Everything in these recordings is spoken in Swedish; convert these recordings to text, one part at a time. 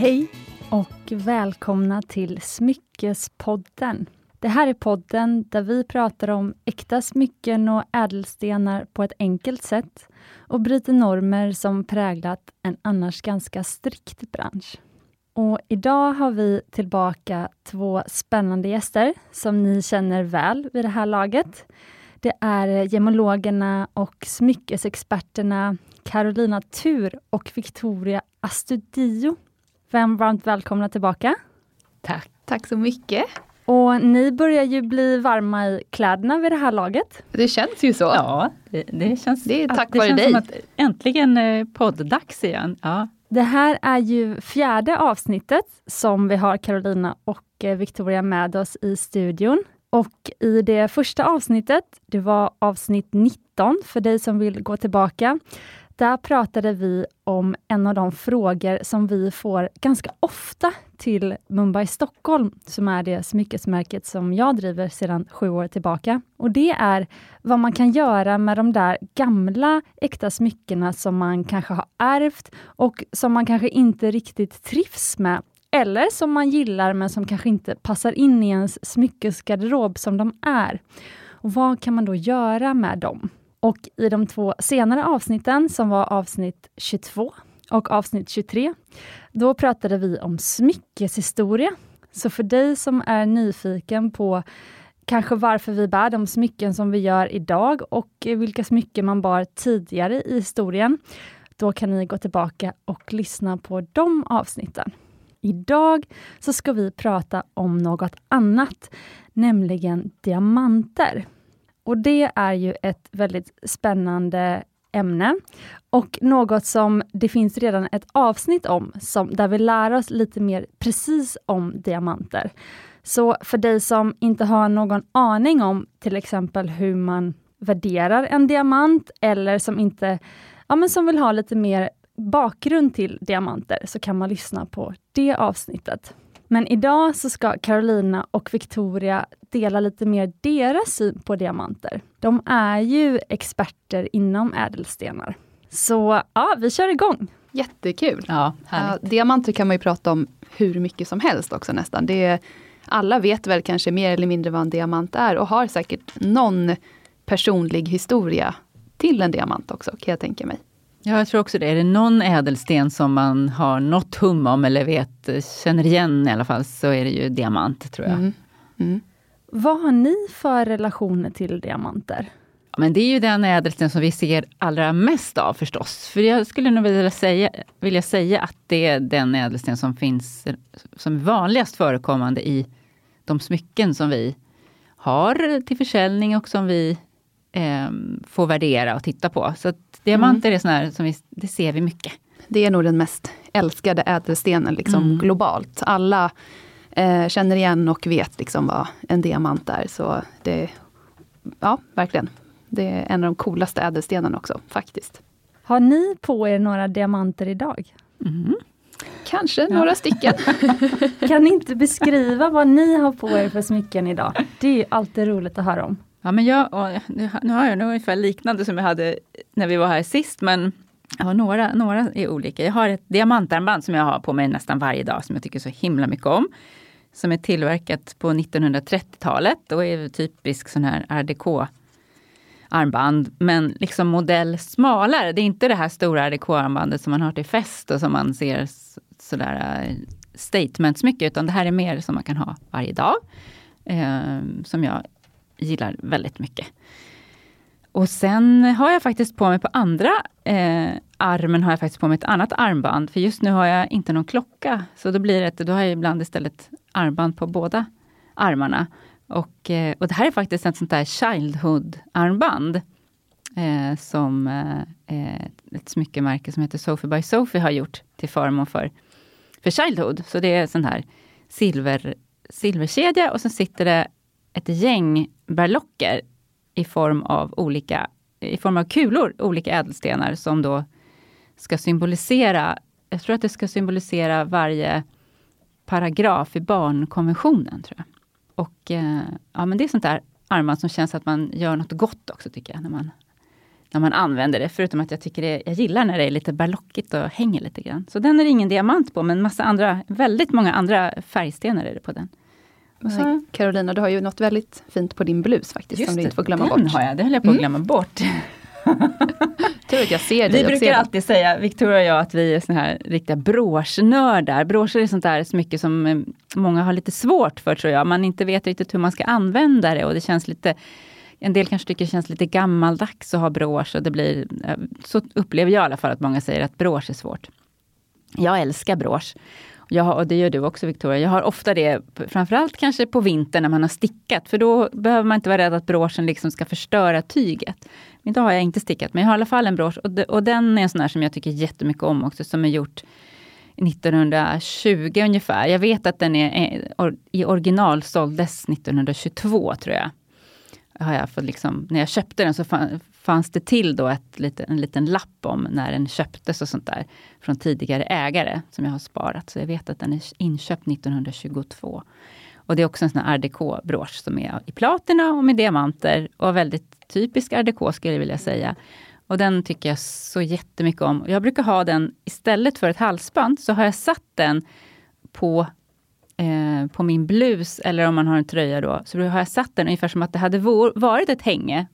Hej och välkomna till Smyckespodden. Det här är podden där vi pratar om äkta smycken och ädelstenar på ett enkelt sätt och bryter normer som präglat en annars ganska strikt bransch. Och idag har vi tillbaka två spännande gäster som ni känner väl vid det här laget. Det är gemologerna och smyckesexperterna Carolina Tur och Victoria Astudio. Vem varmt välkomna tillbaka. Tack. Tack så mycket. Och ni börjar ju bli varma i kläderna vid det här laget. Det känns ju så. Ja, det, det känns, det är tack det vare känns dig. som att äntligen eh, podddags igen. Ja. Det här är ju fjärde avsnittet som vi har Carolina och eh, Victoria med oss i studion. Och i det första avsnittet, det var avsnitt 19 för dig som vill gå tillbaka. Där pratade vi om en av de frågor som vi får ganska ofta till Mumbai Stockholm, som är det smyckesmärket som jag driver sedan sju år tillbaka. Och det är vad man kan göra med de där gamla äkta smyckena som man kanske har ärvt och som man kanske inte riktigt trivs med eller som man gillar men som kanske inte passar in i ens smyckesgarderob som de är. Och vad kan man då göra med dem? Och i de två senare avsnitten, som var avsnitt 22 och avsnitt 23, då pratade vi om smyckeshistoria. Så för dig som är nyfiken på kanske varför vi bär de smycken som vi gör idag och vilka smycken man bar tidigare i historien, då kan ni gå tillbaka och lyssna på de avsnitten. Idag så ska vi prata om något annat, nämligen diamanter. Och det är ju ett väldigt spännande ämne och något som det finns redan ett avsnitt om, som, där vi lär oss lite mer precis om diamanter. Så för dig som inte har någon aning om till exempel hur man värderar en diamant eller som inte ja, men som vill ha lite mer bakgrund till diamanter så kan man lyssna på det avsnittet. Men idag så ska Carolina och Victoria dela lite mer deras syn på diamanter. De är ju experter inom ädelstenar. Så ja, vi kör igång! Jättekul! Ja, ja, diamanter kan man ju prata om hur mycket som helst också nästan. Det är, alla vet väl kanske mer eller mindre vad en diamant är och har säkert någon personlig historia till en diamant också, kan jag tänka mig. Ja, jag tror också det. Är det någon ädelsten som man har något hum om eller vet, känner igen i alla fall, så är det ju diamant, tror jag. Mm. Mm. Vad har ni för relationer till diamanter? Ja, men det är ju den ädelsten som vi ser allra mest av förstås. För jag skulle nog vilja säga, vilja säga att det är den ädelsten som finns som är vanligast förekommande i de smycken som vi har till försäljning och som vi eh, får värdera och titta på. Så att diamanter mm. är sån här som vi, det ser vi mycket. Det är nog den mest älskade ädelstenen liksom, mm. globalt. Alla eh, känner igen och vet liksom vad en diamant är. Så det, ja, verkligen. Det är en av de coolaste ädelstenarna också, faktiskt. Har ni på er några diamanter idag? Mm. Kanske ja. några stycken. kan ni inte beskriva vad ni har på er för smycken idag? Det är alltid roligt att höra om. Ja, men jag, nu, nu har jag nog ungefär liknande som jag hade när vi var här sist, men jag har några, några är olika. Jag har ett diamantarmband som jag har på mig nästan varje dag, som jag tycker så himla mycket om. Som är tillverkat på 1930-talet och är typisk sån här art déco armband, men liksom modell smalare. Det är inte det här stora art armbandet som man har till fest och som man ser sådär eh, statements mycket, utan det här är mer som man kan ha varje dag. Eh, som jag gillar väldigt mycket. Och sen har jag faktiskt på mig på andra eh, armen har jag faktiskt på mig ett annat armband, för just nu har jag inte någon klocka. Så då blir det, då har jag ibland istället armband på båda armarna. Och, eh, och det här är faktiskt ett sånt där Childhood-armband. Eh, som eh, eh ett smyckemärke som heter Sophie by Sophie har gjort till förmån för, för Childhood. Så det är sån här silver, silverkedja och så sitter det ett gäng berlocker i form av olika i form av kulor, olika ädelstenar som då ska symbolisera, jag tror att det ska symbolisera varje paragraf i barnkonventionen. tror jag. Och eh, ja, men det är sånt där armband som känns att man gör något gott också tycker jag, när man när man använder det. Förutom att jag tycker det, jag gillar när det är lite barlockigt och hänger lite grann. Så den är det ingen diamant på, men massa andra, väldigt många andra färgstenar är det på den. Så. Carolina, du har ju något väldigt fint på din blus faktiskt, Just som du inte får glömma den bort. har jag, det höll jag på att Mm. glömma bort. Tur att jag ser dig Vi brukar ser alltid säga, Victoria och jag, att vi är såna här riktiga broschnördar. Broscher är sånt där smycke som eh, många har lite svårt för tror jag. Man inte vet riktigt hur man ska använda det och det känns lite en del kanske tycker det känns lite gammaldags att ha brosch. Och det blir, eh, så upplever jag i alla fall att många säger att brosch är svårt. Jag älskar brosch. Jag har, och det gör du också Victoria. Jag har ofta det, framförallt kanske på vintern när man har stickat. För då behöver man inte vara rädd att broschen liksom ska förstöra tyget. Men Idag har jag inte stickat, men jag har i alla fall en brosch. Och, de, och den är en sån här som jag tycker jättemycket om också, som är gjort 1920 ungefär. Jag vet att den är, är or, i original såldes 1922 tror jag. Har jag fått liksom, när jag köpte den så fan, fanns det till då ett, en liten lapp om när den köptes och sånt där. Från tidigare ägare som jag har sparat. Så jag vet att den är inköpt 1922. Och det är också en sån här art déco-brosch som är i platina och med diamanter. Och väldigt typisk art déco skulle jag vilja säga. Och den tycker jag så jättemycket om. Jag brukar ha den istället för ett halsband, så har jag satt den på, eh, på min blus, eller om man har en tröja då, så har jag satt den ungefär som att det hade varit ett hänge.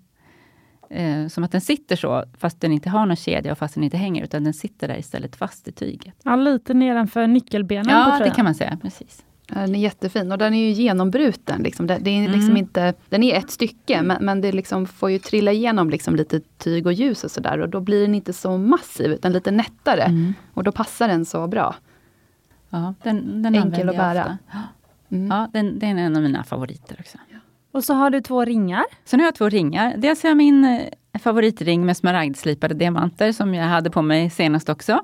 Eh, som att den sitter så, fast den inte har någon kedja och fast den inte hänger, utan den sitter där istället fast i tyget. Ja, lite nedanför nyckelbenen på Ja, tröjan. det kan man säga. Precis. Den är jättefin och den är ju genombruten. Liksom. Det, det är liksom Mm. inte, den är ett stycke men, men det liksom får ju trilla igenom liksom lite tyg och ljus och sådär. Och då blir den inte så massiv utan lite nättare. Mm. Och då passar den så bra. Ja, den, den Enkel att bära. Mm. Ja, den, den är en av mina favoriter också. Och så har du två ringar. Sen har jag två ringar. Dels har jag min eh, favoritring med smaragdslipade diamanter som jag hade på mig senast också.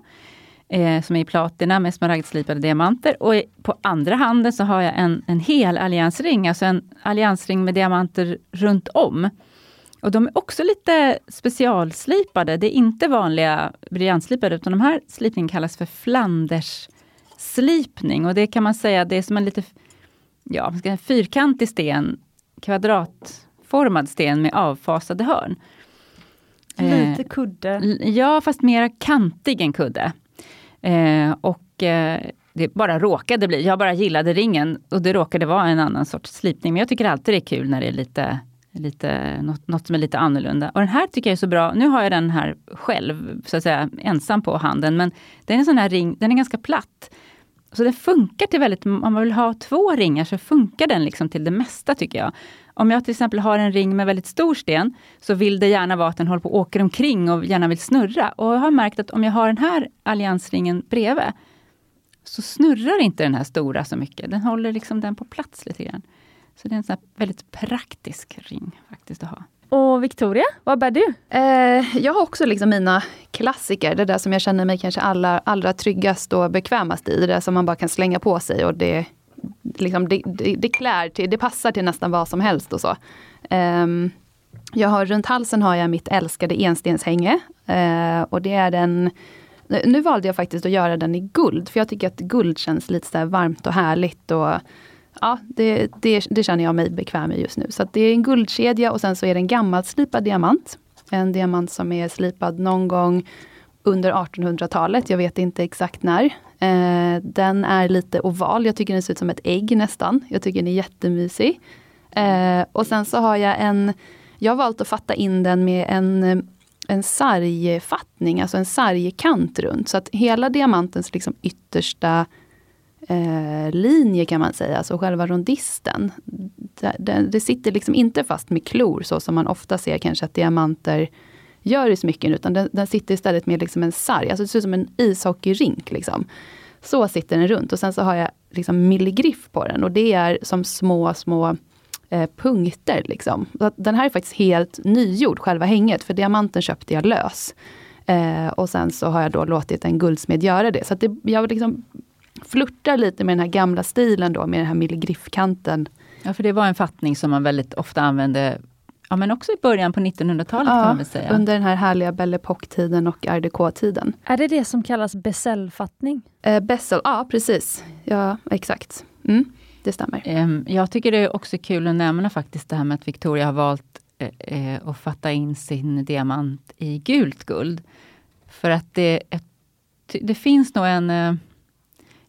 Eh, som är i platina med smaragdslipade diamanter. Och på andra handen så har jag en, en hel alliansring, alltså en alliansring med diamanter runt om. Och de är också lite specialslipade. Det är inte vanliga briljantslipade, utan de här slipningen kallas för flandersslipning. Och det kan man säga, det är som en lite ja, fyrkantig sten, kvadratformad sten med avfasade hörn. Eh, Lite kudde. Ja, fast mera kantig än kudde. Eh, och eh, det bara råkade bli, jag bara gillade ringen och det råkade vara en annan sorts slipning. Men jag tycker alltid det är kul när det är lite, lite något, något som är lite annorlunda. Och den här tycker jag är så bra. Nu har jag den här själv, så att säga, ensam på handen. Men den är en sån här ring, den är ganska platt. Så den funkar till väldigt, om man vill ha två ringar så funkar den liksom till det mesta tycker jag. Om jag till exempel har en ring med väldigt stor sten, så vill det gärna vara att den håller på och åker omkring och gärna vill snurra. Och jag har märkt att om jag har den här alliansringen bredvid, så snurrar inte den här stora så mycket. Den håller liksom den på plats lite grann. Så det är en sån här väldigt praktisk ring faktiskt att ha. Och Victoria, vad bär du? Eh, jag har också liksom mina klassiker, det där som jag känner mig kanske allra, allra tryggast och bekvämast i. Det där som man bara kan slänga på sig och det, liksom, det, det, det klär till, det passar till nästan vad som helst och så. Eh, jag har, runt halsen har jag mitt älskade enstenshänge. Eh, och det är den nu valde jag faktiskt att göra den i guld, för jag tycker att guld känns lite så här varmt och härligt. Och, ja, det, det, det känner jag mig bekväm med just nu. Så att det är en guldkedja och sen så är det en gammalslipad diamant. En diamant som är slipad någon gång under 1800-talet, jag vet inte exakt när. Eh, den är lite oval, jag tycker den ser ut som ett ägg nästan. Jag tycker den är jättemysig. Eh, och sen så har jag en, jag har valt att fatta in den med en en sargfattning, alltså en sargkant runt. Så att hela diamantens liksom yttersta eh, linje kan man säga, alltså själva rondisten. Det, det, det, sitter liksom inte fast med klor så som man ofta ser kanske att diamanter gör i smycken, utan den, den sitter istället med liksom en sarg, alltså det ser ut som en ishockeyrink. Liksom. Så sitter den runt och sen så har jag liksom milligriff på den och det är som små, små eh, punkter. Liksom. Den här är faktiskt helt nygjord, själva hänget, för diamanten köpte jag lös. Eh, och sen så har jag då låtit en guldsmed göra det. Så att det, jag liksom flörtar lite med den här gamla stilen då, med den här milligriffkanten. Ja, för det var en fattning som man väldigt ofta använde, ja men också i början på 1900-talet kan man väl säga. under den här härliga Belle Époque-tiden och art déco-tiden. Är det det som kallas bezelfattning? Eh, Bessel, ja precis. Ja, exakt. Mm, det stämmer. Ehm, Jag tycker det är också kul att nämna faktiskt det här med att Victoria har valt eh, att fatta in sin diamant i gult guld. För att det, det finns nog en, eh,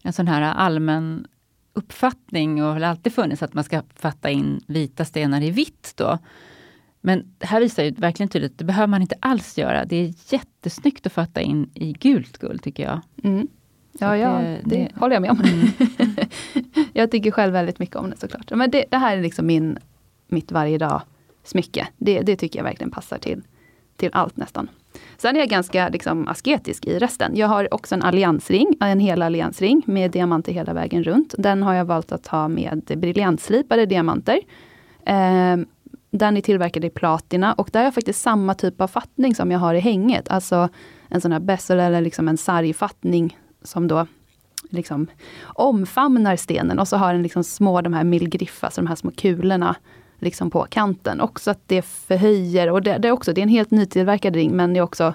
en sån här allmän uppfattning, och har alltid funnits, att man ska fatta in vita stenar i vitt. Då. Men det här visar ju verkligen tydligt att det behöver man inte alls göra. Det är jättesnyggt att fatta in i gult guld, tycker jag. Mm. Ja, ja det, det, det, håller jag med om. Mm. jag tycker själv väldigt mycket om det såklart. Men det, det här är liksom min, mitt varje dag smycke. Det, det tycker jag verkligen passar till, till allt nästan. Sen är jag ganska liksom, asketisk i resten. Jag har också en alliansring, en hel alliansring med diamanter hela vägen runt. Den har jag valt att ha med briljantslipade diamanter. Eh, den är tillverkad i platina och där har jag faktiskt samma typ av fattning som jag har i hänget. Alltså en sån här bessel eller liksom en sargfattning som då liksom omfamnar stenen och så har den liksom små de här milgriffa, alltså de här små kulorna liksom på kanten. Också att det förhöjer, och det, det, är också, det är en helt nytillverkad ring men det är också,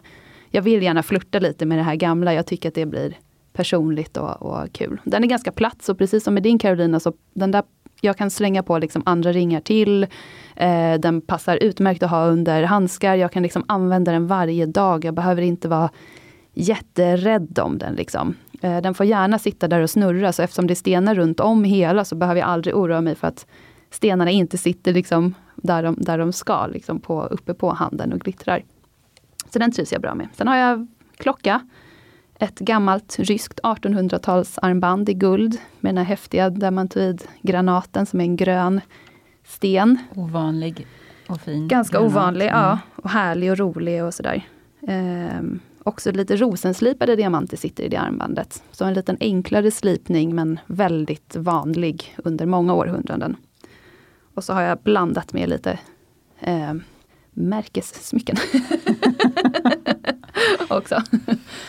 jag vill gärna flirta lite med det här gamla, jag tycker att det blir personligt och, och kul. Den är ganska platt, så precis som med din Carolina, så den där jag kan slänga på liksom andra ringar till. Eh, den passar utmärkt att ha under handskar. Jag kan liksom använda den varje dag. Jag behöver inte vara jätterädd om den. Liksom. Eh, den får gärna sitta där och snurra, så eftersom det är stenar runt om hela så behöver jag aldrig oroa mig för att stenarna inte sitter liksom där, de, där de ska, liksom på, uppe på handen och glittrar. Så den trivs jag bra med. Sen har jag klocka. Ett gammalt ryskt 1800-talsarmband i guld med den här häftiga diamantvidgranaten som är en grön sten. Ovanlig och fin. Ganska granat. ovanlig, mm. ja. Och härlig och rolig och sådär. Ehm, också lite rosenslipade diamanter sitter i det armbandet. Så en liten enklare slipning men väldigt vanlig under många århundraden. Och så har jag blandat med lite eh, märkessmycken. också.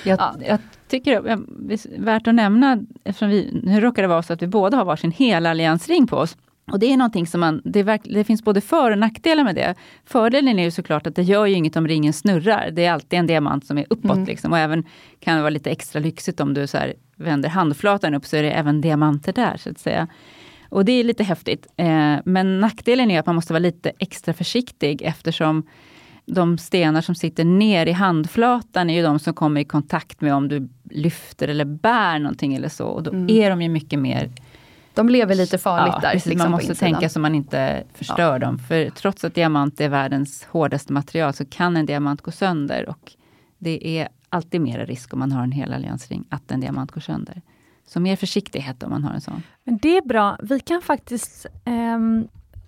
Jag, ja. jag tycker det är värt att nämna, eftersom vi, nu råkar det vara så att vi båda har varsin helalliansring på oss. Och det är någonting som man, det, verk, det, finns både för och nackdelar med det. Fördelen är ju såklart att det gör ju inget om ringen snurrar. Det är alltid en diamant som är uppåt. Mm. Liksom. Och även kan det vara lite extra lyxigt om du så vänder handflatan upp så är det även diamanter där. så att säga. Och det är lite häftigt. Eh, men nackdelen är att man måste vara lite extra försiktig eftersom de stenar som sitter ner i handflatan är ju de som kommer i kontakt med om du lyfter eller bär någonting eller så. Och då mm. är de ju mycket mer de lever lite farligt ja, där. Precis, liksom man måste tänka så man inte förstör ja. dem. För trots att diamant är världens hårdaste material så kan en diamant gå sönder. Och det är alltid mer risk om man har en hel alliansring att en diamant går sönder. Så mer försiktighet om man har en sån. Men Det är bra. Vi kan faktiskt eh,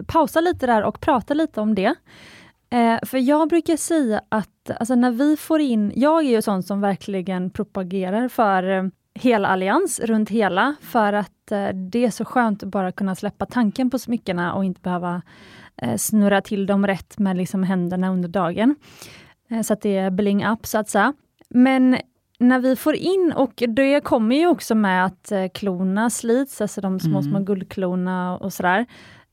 pausa lite där och prata lite om det. Eh, för jag brukar säga att alltså när vi får in, jag är ju sån som verkligen propagerar för eh, hela allians runt hela, för att eh, det är så skönt att bara kunna släppa tanken på smyckena och inte behöva eh, snurra till dem rätt med liksom händerna under dagen. Eh, så att det är bling up så att säga. Men när vi får in, och det kommer ju också med att eh, klorna slits, alltså de små, mm. små guldklorna och sådär.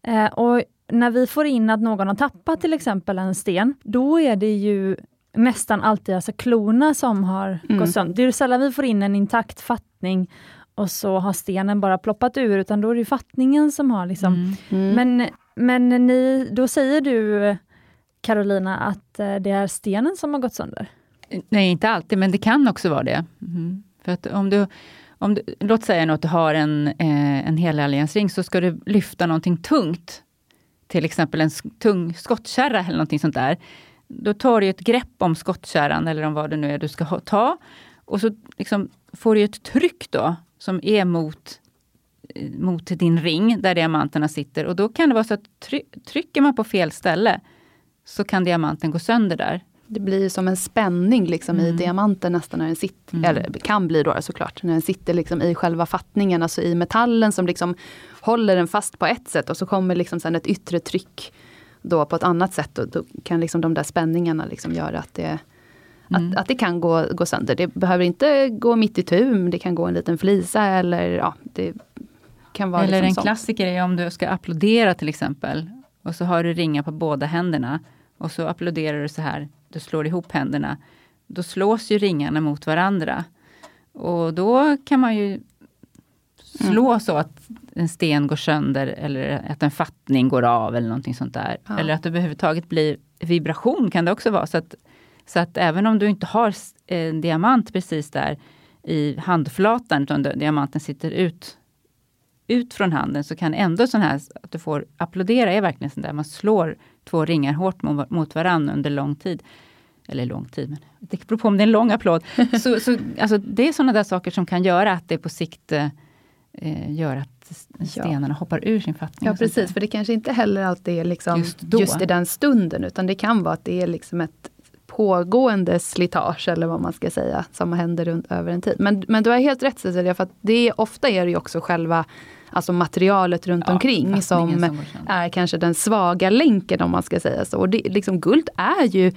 Eh, och när vi får in att någon har tappat till exempel en sten, då är det ju nästan alltid alltså klorna som har mm. gått sönder. Det är sällan vi får in en intakt fattning och så har stenen bara ploppat ur, utan då är det fattningen som har liksom... Mm. Mm. Men, men ni, då säger du Carolina att eh, det är stenen som har gått sönder? Nej, inte alltid, men det kan också vara det. Mm. För att om du, om du, låt säga att du har en, eh, en helalliansring, så ska du lyfta någonting tungt. Till exempel en tung skottkärra eller någonting sånt där. Då tar du ett grepp om skottkärran eller om vad det nu är du ska ha, ta. Och så liksom får du ett tryck då, som är mot, eh, mot din ring, där diamanterna sitter. Och då kan det vara så att try, trycker man på fel ställe, så kan diamanten gå sönder där det blir som en spänning liksom mm. i diamanten nästan när den sitter, mm. eller kan bli då såklart, när den sitter liksom i själva fattningen, alltså i metallen som liksom håller den fast på ett sätt och så kommer liksom sen ett yttre tryck då på ett annat sätt och då kan liksom de där spänningarna liksom göra att det, mm. att, att det kan gå, gå sönder. Det behöver inte gå mitt i tu, det kan gå en liten flisa eller ja, det kan vara Eller liksom en sånt. klassiker är om du ska applådera till exempel och så har du ringar på båda händerna och så applåderar du så här du slår ihop händerna, då slås ju ringarna mot varandra. Och då kan man ju slå mm. så att en sten går sönder eller att en fattning går av eller någonting sånt där. Ja. Eller att det överhuvudtaget blir vibration kan det också vara. Så att, så att även om du inte har en diamant precis där i handflatan, utan diamanten sitter ut, ut från handen, så kan ändå sån här, att du får applådera, är verkligen sånt där man slår två ringar hårt mot, varandra under lång tid. Eller lång tid, men det beror på om det är en lång applåd. så, så, alltså, det är sådana där saker som kan göra att det på sikt eh, gör att stenarna ja. hoppar ur sin fattning. Ja precis, för det kanske inte heller alltid är liksom just, just, i den stunden, utan det kan vara att det är liksom ett pågående slitage, eller vad man ska säga, som händer runt, över en tid. Men, men du har helt rätt Cecilia, för att det, ofta är det ju också själva alltså materialet runt ja, omkring som, som är kanske den svaga länken om man ska säga så. Och det, liksom, guld är ju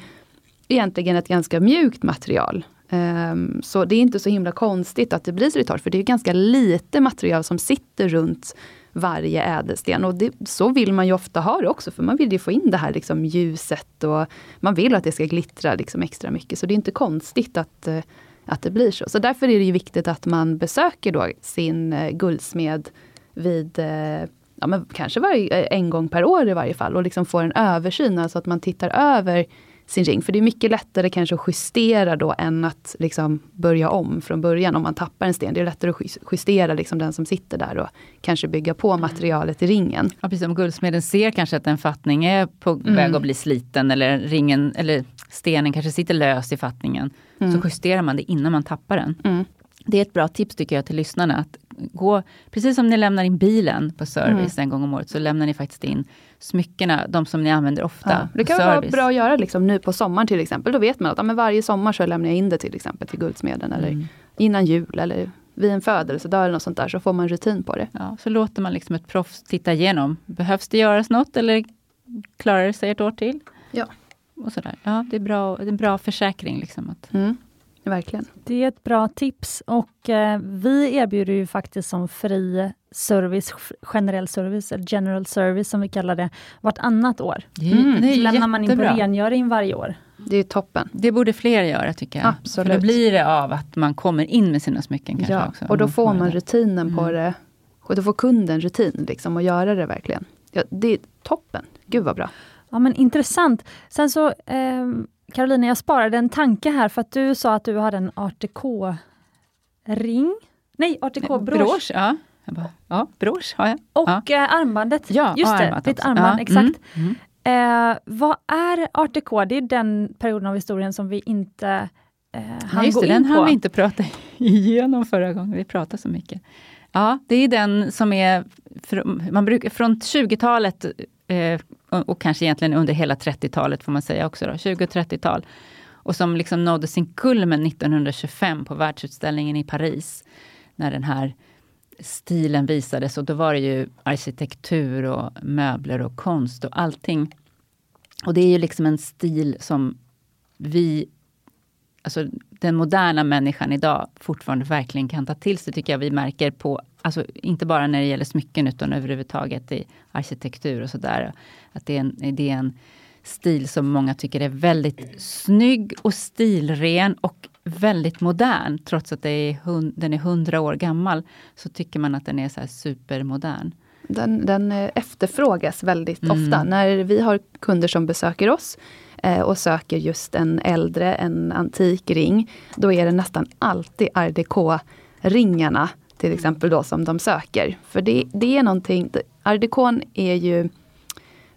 egentligen ett ganska mjukt material. Um, så det är inte så himla konstigt att det blir slitage, för det är ganska lite material som sitter runt varje ädelsten. Och det, så vill man ju ofta ha det också, för man vill ju få in det här liksom ljuset och man vill att det ska glittra liksom extra mycket. Så det är inte konstigt att, eh, att det blir så. Så därför är det ju viktigt att man besöker då sin eh, guldsmed vid eh, ja, men kanske varje, en gång per år i varje fall och liksom får en översyn, alltså att man tittar över sin ring. För det är mycket lättare kanske att justera då än att liksom börja om från början om man tappar en sten. Det är lättare att justera liksom den som sitter där och kanske bygga på materialet i ringen. Ja, precis. Om guldsmeden ser kanske att en fattning är på mm. väg att bli sliten eller ringen eller stenen kanske sitter lös i fattningen. Mm. Så justerar man det innan man tappar den. Mm. Det är ett bra tips tycker jag till lyssnarna. Att gå, precis som ni lämnar in bilen på service mm. en gång om året, så lämnar ni faktiskt in smyckena, de som ni använder ofta. Ja, det kan vara bra att göra liksom, nu på sommaren till exempel. Då vet man att ja, men varje sommar så lämnar jag in det till exempel till Guldsmeden. Eller mm. innan jul eller vid en födelsedag eller något sånt där. Så får man rutin på det. Ja, så låter man liksom ett proffs titta igenom. Behövs det göras något eller klarar det sig ett år till? Ja. Och sådär. Ja, det är, bra, det är en bra försäkring. Liksom, att mm. Verkligen. Det är ett bra tips och eh, vi erbjuder ju faktiskt som fri service, generell service, eller general service som vi kallar det, vartannat år. Mm, det lämnar man in på rengöring varje år. Det är toppen. Det borde fler göra tycker jag. Absolut. För då blir det av att man kommer in med sina smycken. Kanske ja, också, och då får man rutinen mm. på det. Och då får kunden rutin liksom, och göra det verkligen. Ja, det är toppen. Gud vad bra. Ja men intressant. Sen så eh, Carolina, jag sparade en tanke här för att du sa att du hade en Art ring Nej, Art brosch. Ja. Bara, ja, brosch har jag. Och ja. Eh, armbandet. Ja, Just det, ditt armband, ja. exakt. Mm. Mm. Eh, vad är Art Det är den perioden av historien som vi inte eh, hann Just gå det, in den på. hann vi inte prata igenom förra gången, vi pratade så mycket. Ja, det är den som är, man brukar, från 20-talet eh, Eh, och kanske egentligen under hela 30-talet får man säga också, då, 20 och 30-tal. Och som liksom nådde sin kulmen 1925 på världsutställningen i Paris. När den här stilen visades och då var det ju arkitektur och möbler och konst och allting. Och det är ju liksom en stil som vi, alltså den moderna människan idag fortfarande verkligen kan ta till sig, tycker jag vi märker på, alltså inte bara när det gäller smycken utan överhuvudtaget i arkitektur och sådär. Att det är, en, det är en stil som många tycker är väldigt snygg och stilren och väldigt modern. Trots att är hund, den är hundra år gammal så tycker man att den är så supermodern. Den, den eh, efterfrågas väldigt mm. ofta. När vi har kunder som besöker oss och söker just en äldre, en antik ring, då är det nästan alltid art ringarna till exempel då som de söker. För det, det är någonting, art är ju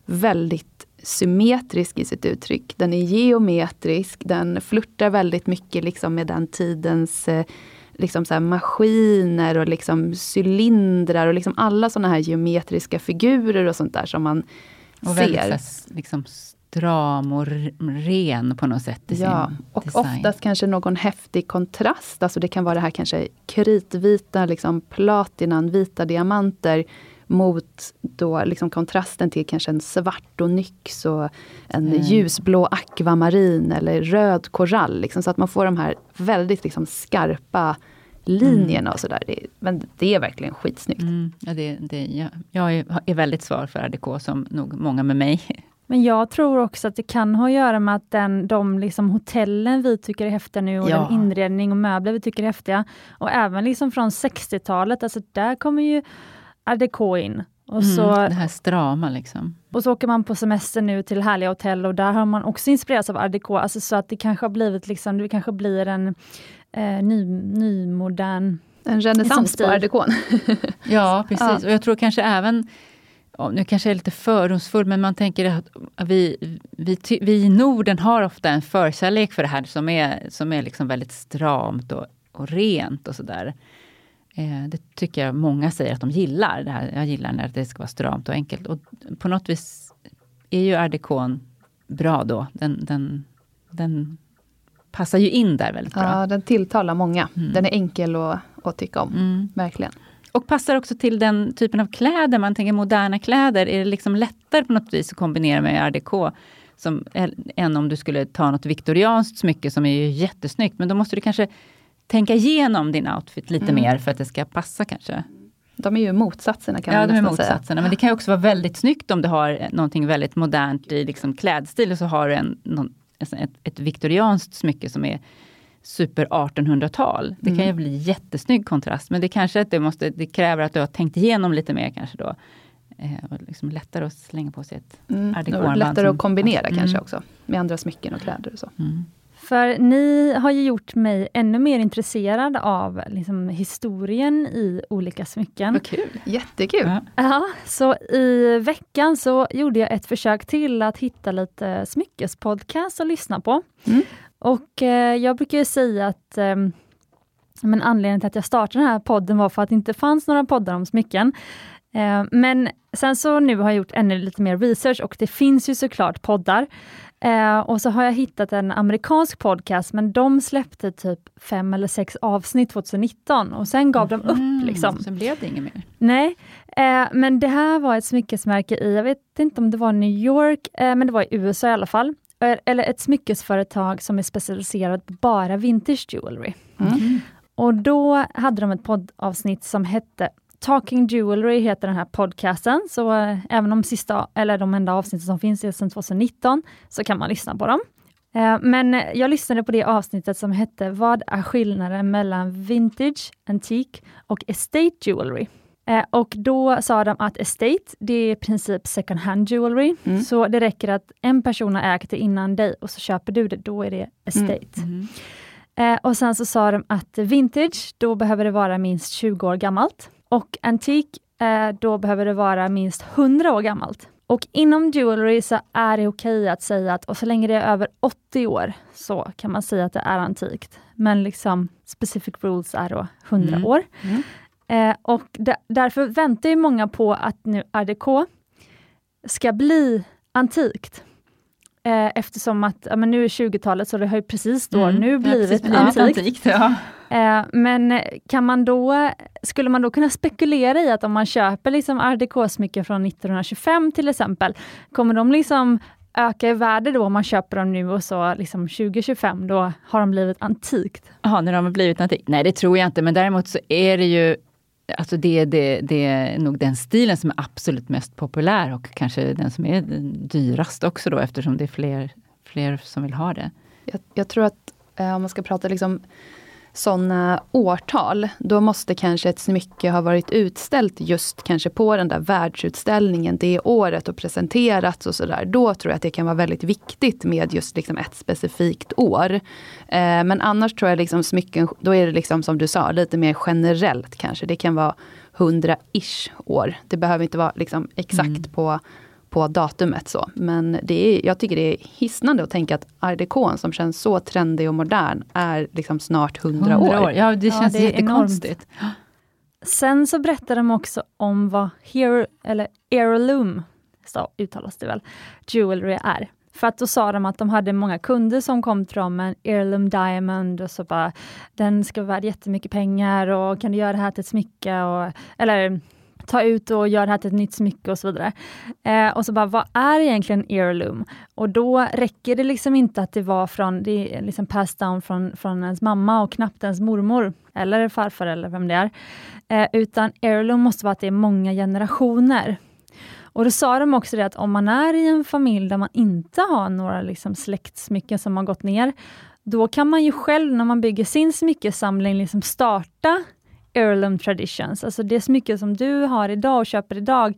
väldigt symmetrisk i sitt uttryck. Den är geometrisk, den flörtar väldigt mycket liksom med den tidens eh, liksom så maskiner och liksom cylindrar och liksom alla såna här geometriska figurer och sånt där som man och ser. Väldigt liksom stram och ren på något sätt i ja, sin och design. oftast kanske någon häftig kontrast. Alltså det kan vara det här kanske kritvita, liksom platinanvita diamanter mot då liksom kontrasten till kanske en svart onyx och en mm. ljusblå akvamarin eller röd korall. Liksom, så att man får de här väldigt liksom skarpa linjerna mm. och sådär. Men det är verkligen skitsnyggt. Mm. Ja, det, det, jag, jag är väldigt svar för RDK som nog många med mig Men jag tror också att det kan ha att göra med att den, de liksom hotellen vi tycker är häftiga nu och Ja. den inredning och möbler vi tycker är häftiga. Och även liksom från 60-talet, alltså där kommer ju art déco in. Och, så, Mm, det här strama liksom. och så åker man på semester nu till härliga hotell och där har man också inspirerats av art déco. Alltså så att det kanske har blivit liksom, det kanske blir en eh, ny, nymodern En renässans på art. Ja, precis. Ja. Och jag tror kanske även, ja, nu kanske jag är lite fördomsfull, men man tänker att vi, vi, vi i Norden har ofta en förkärlek för det här som är, som är liksom väldigt stramt och, och rent och sådär. Eh, det tycker jag många säger att de gillar. Det här, jag gillar när det ska vara stramt och enkelt. Och på något vis är ju décon bra då. Den, den, den passar ju in där väldigt bra. Ja, den tilltalar många. Mm. Den är enkel att, att tycka om. Mm. Verkligen. Och passar också till den typen av kläder. Man tänker moderna kläder. Är det liksom lättare på något vis att kombinera med déco? Som, än om du skulle ta något viktorianskt smycke som är ju jättesnyggt. Men då måste du kanske tänka igenom din outfit lite Mm. mer för att det ska passa kanske. De är ju motsatserna kan ja, man de är nästan säga. motsatserna. Men det kan ju också vara väldigt snyggt om du har någonting väldigt modernt i liksom klädstil och så har du en, någon, ett, ett viktorianskt smycke som är super 1800-tal. Det kan ju Mm. bli jättesnygg kontrast, men det kanske att det, måste, det kräver att du har tänkt igenom lite mer kanske då. Eh, och liksom lättare att slänga på sig ett Mm. art Det är déco-armband lättare som- att kombinera Mm. kanske också. Med andra smycken och kläder och så. Mm. För ni har ju gjort mig ännu mer intresserad av liksom, historien i olika smycken. Vad kul! Jättekul! Ja. Ja, så i veckan så gjorde jag ett försök till att hitta lite smyckespodcast att lyssna på. Mm. Och eh, jag brukar ju säga att eh, men anledningen till att jag startade den här podden var för att det inte fanns några poddar om smycken. Eh, men sen så nu har jag gjort ännu lite mer research och det finns ju såklart poddar. Eh, och så har jag hittat en amerikansk podcast, men de släppte typ fem eller sex avsnitt 2019 och sen gav de upp. Mm, Liksom. Sen blev det inget mer. Nej, eh, men det här var ett smyckesmärke i, jag vet inte om det var New York, eh, men det var i USA i alla fall. Eller ett smyckesföretag som är specialiserat på bara vintage jewelry. Mm. Och då hade de ett poddavsnitt som hette Talking Jewelry heter den här podcasten, så eh, även de sista, eller de enda avsnitten som finns är sedan 2019, så kan man lyssna på dem. Eh, men jag lyssnade på det avsnittet som hette Vad är skillnaden mellan vintage, antik och estate jewelry? Eh, och då sa de att estate, det är i princip second hand jewelry. Mm. Så det räcker att en person har ägt det innan dig och så köper du det, då är det estate. Mm. Eh, och sen så sa de att vintage, då behöver det vara minst 20 år gammalt. Och antik, eh, då behöver det vara minst 100 år gammalt. Och inom jewelry så är det okej att säga att och så länge det är över 80 år så kan man säga att det är antikt. Men liksom specific rules är då 100 Mm. år. Eh, och där- därför väntar ju många på att nu RDK ska bli antikt. Eh, eftersom att ja, men nu är 20-talet så det har ju precis då Mm. nu Ja, blivit precis, blivit antikt. Ja. Eh, men kan man då, skulle man då kunna spekulera i att om man köper liksom art déco-smycken från 1925 till exempel, kommer de liksom öka i värde då om man köper dem nu och så liksom 2025, då har de blivit antikt? Jaha, när de har blivit antikt? Nej, det tror jag inte, men däremot så är det ju Alltså det, det, det är nog den stilen som är absolut mest populär och kanske den som är den dyrast också då eftersom det är fler, fler som vill ha det. Jag, jag tror att eh, om man ska prata liksom sådana årtal, då måste kanske ett smycke ha varit utställt just kanske på den där världsutställningen det året och presenterats och sådär. Då tror jag att det kan vara väldigt viktigt med just liksom ett specifikt år. Eh, men annars tror jag liksom smycken, då är det liksom som du sa, lite mer generellt kanske. Det kan vara 100-ish år. Det behöver inte vara liksom exakt Mm. på på datumet. Så. Men det är, jag tycker det är hisnande att tänka att art décon som känns så trendig och modern är liksom snart 100, år. Ja, det Ja, känns det är jättekonstigt. Sen så berättar de också om vad hero, eller heirloom, så uttalas det väl, jewelry är. För att då sa de att de hade många kunder som kom till dem med en heirloom diamond och så bara, den ska vara värd jättemycket pengar och kan du göra det här till ett smycke? Och, eller ta ut och göra det här till ett nytt smycke och så vidare. Eh, och så bara, vad är egentligen heirloom? Och då räcker det liksom inte att det var från, det är liksom passed down från, från ens mamma och knappt ens mormor, eller farfar eller vem det är. Eh, utan heirloom måste vara att det är många generationer. Och då sa de också det att om man är i en familj där man inte har några liksom släktsmycken som har gått ner, då kan man ju själv när man bygger sin smyckesamling liksom starta heirloom traditions, alltså det smycke som du har idag och köper idag,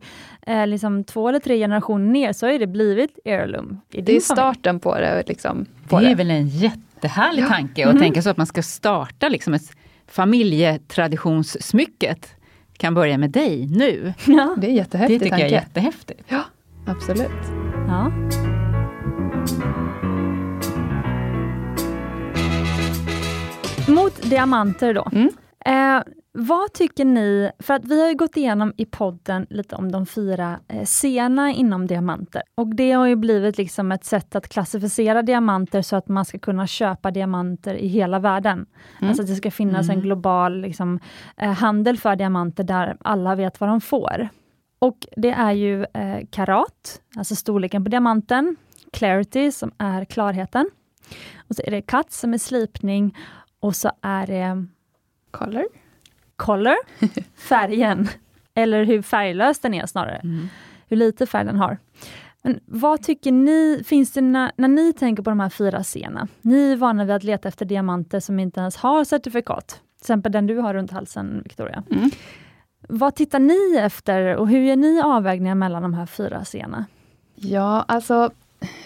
eh, liksom två eller tre generationer ner, så har det blivit heirloom. I det är starten på det. Liksom, på det är det. väl en jättehärlig ja. tanke att mm. tänka så att man ska starta liksom ett familjetraditionssmycket kan börja med dig nu. Ja. Det är jättehäftigt. Det tycker tanke. jag är jättehäftigt. Ja, absolut. Ja. Mot diamanter då. Mm. Eh, vad tycker ni, för att vi har gått igenom i podden lite om de fyra eh, sena inom diamanter. Och det har ju blivit liksom ett sätt att klassificera diamanter så att man ska kunna köpa diamanter i hela världen. Mm. Alltså att det ska finnas mm. en global liksom, eh, handel för diamanter där alla vet vad de får. Och det är ju eh, karat, alltså storleken på diamanten, clarity som är klarheten. Och så är det cut som är slipning och så är det Color? Color, färgen. Eller hur färglös den är snarare. Mm. Hur lite färg den har. Men vad tycker ni, finns det när, när ni tänker på de här fyra scenerna, ni är vana vid att leta efter diamanter som inte ens har certifikat, till exempel den du har runt halsen Victoria. Mm. Vad tittar ni efter och hur gör ni avvägningar mellan de här fyra scenerna? Ja, alltså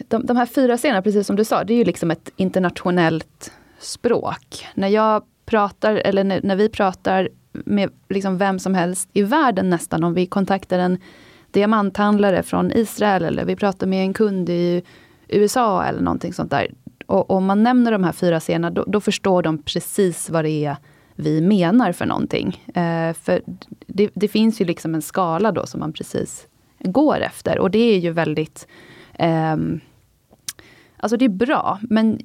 de, de här fyra scenerna, precis som du sa, det är ju liksom ett internationellt språk. När jag pratar, eller när, när vi pratar med liksom vem som helst i världen nästan, om vi kontaktar en diamanthandlare från Israel eller vi pratar med en kund i USA eller någonting sånt där. Och om man nämner de här fyra scenerna, då, då, förstår de precis vad det är vi menar för någonting. Eh, för det, det, finns ju liksom en skala då som man precis går efter. Och det är ju väldigt... Eh, alltså det är bra, men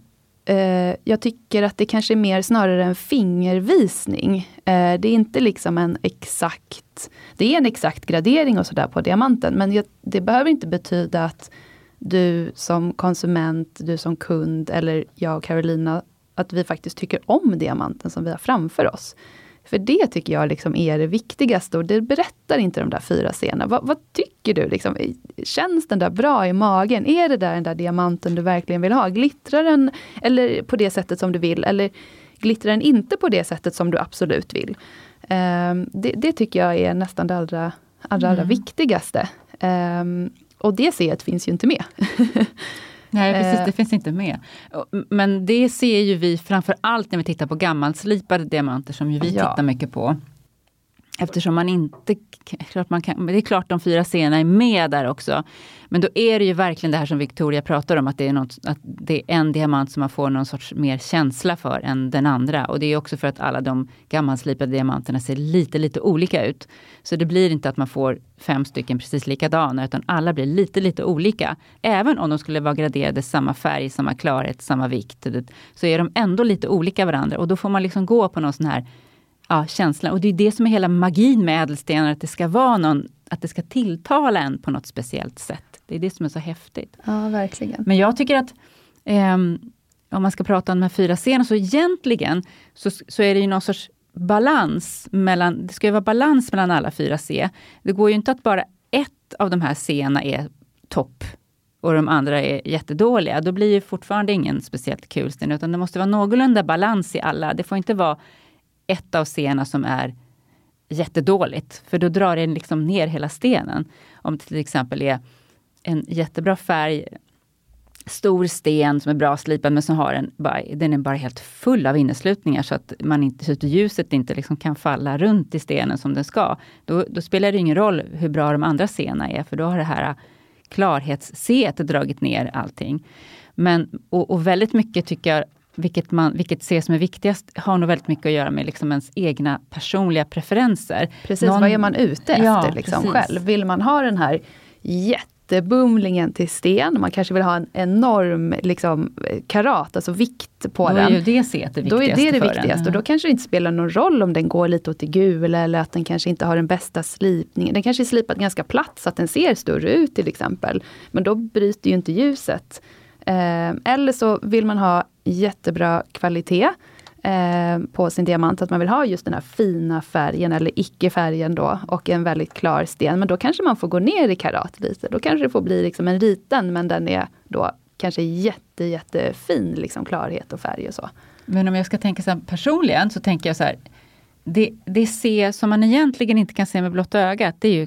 eh, jag tycker att det kanske är mer snarare en fingervisning. Eh, det är inte liksom en exakt, det är en exakt gradering och sådär på diamanten, men jag, det behöver inte betyda att du som konsument, du som kund eller jag och Carolina, att vi faktiskt tycker om diamanten som vi har framför oss. För det tycker jag liksom är det viktigaste och det berättar inte de där fyra scenerna. Vad, vad, tycker du? Liksom, känns den där bra i magen? Är det där den där diamanten du verkligen vill ha? Glittrar den eller på det sättet som du vill? Eller glittrar den inte på det sättet som du absolut vill? Um, det, det, tycker jag är nästan det allra, allra, allra mm. viktigaste. Um, och det C finns ju inte med. Nej, precis, det eh. finns inte med. Men det ser ju vi framför allt när vi tittar på gammalslipade diamanter som ju vi ja. tittar mycket på. Eftersom man inte... Klart man kan, det är klart de fyra scenerna är med där också. Men då är det ju verkligen det här som Victoria pratar om, att det är, något, att det är en diamant som man får någon sorts mer känsla för än den andra. Och det är också för att alla de gammalslipade diamanterna ser lite, lite olika ut. Så det blir inte att man får fem stycken precis likadana, utan alla blir lite, lite olika. Även om de skulle vara graderade samma färg, samma klarhet, samma vikt, så är de ändå lite olika varandra. Och då får man liksom gå på någon sån här ja, känslan. Och det är det som är hela magin med ädelstenar, att det ska vara någon, att det ska tilltala en på något speciellt sätt. Det är det som är så häftigt. Ja, verkligen. Men jag tycker att eh, om man ska prata om de här fyra scenerna, så egentligen så, så är det ju någon sorts balans mellan, det ska ju vara balans mellan alla fyra C. Det går ju inte att bara ett av de här scenerna är topp och de andra är jättedåliga. Då blir det fortfarande ingen speciellt kul sten, utan det måste vara någorlunda balans i alla. Det får inte vara ett av scenerna som är jättedåligt, för då drar den liksom ner hela stenen. Om det till exempel är en jättebra färg, stor sten som är bra slipad men som har en, bara, den är bara helt full av inneslutningar så att, man inte, så att ljuset inte liksom kan falla runt i stenen som den ska. Då, då spelar det ingen roll hur bra de andra scenerna är, för då har det här klarhetsseet dragit ner allting. Men, och, och väldigt mycket tycker jag vilket, man, vilket ses som är viktigast, har nog väldigt mycket att göra med liksom ens egna personliga preferenser. Precis, Någon, vad är man ute efter ja, liksom själv? Vill man ha den här jättebumlingen till sten, man kanske vill ha en enorm liksom, karat, alltså vikt på då den. Då är ju det set det viktigaste Då är det det viktigaste och då kanske det inte spelar någon roll om den går lite åt det gula eller att den kanske inte har den bästa slipningen. Den kanske är slipad ganska platt så att den ser större ut till exempel. Men då bryter ju inte ljuset. Eh, eller så vill man ha jättebra kvalitet. eh, på sin diamant, att man vill ha just den här fina färgen eller icke-färgen då och en väldigt klar sten. Men då kanske man får gå ner i karat lite. Då kanske det får bli liksom en liten men den är då kanske jätte, jättefin liksom klarhet och färg och så. Men om jag ska tänka så här personligen så tänker jag så här. Det, det ser, som man egentligen inte kan se med blotta ögat, det är ju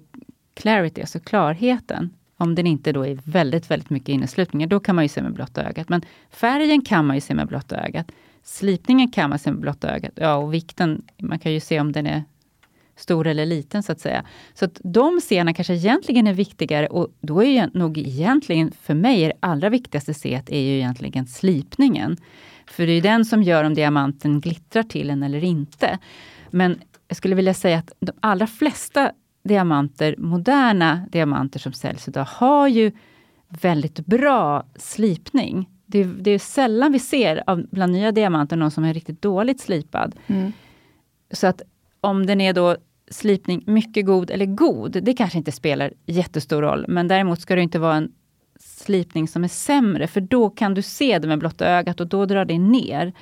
clarity, alltså klarheten. Om den inte då är väldigt, väldigt mycket inneslutningar, då kan man ju se med blotta ögat. Men färgen kan man ju se med blotta ögat. Slipningen kan man se med blotta ögat. Ja, och vikten, man kan ju se om den är stor eller liten så att säga. Så att de scenerna kanske egentligen är viktigare och då är ju nog egentligen för mig det allra viktigaste set är ju egentligen slipningen. För det är den som gör om diamanten glittrar till en eller inte. Men jag skulle vilja säga att de allra flesta diamanter, moderna diamanter som säljs idag, har ju väldigt bra slipning. Det, det är sällan vi ser av, bland nya diamanter någon som är riktigt dåligt slipad. Mm. Så att om den är då slipning mycket god eller god, det kanske inte spelar jättestor roll. Men däremot ska det inte vara en slipning som är sämre, för då kan du se det med blotta ögat och då drar det ner.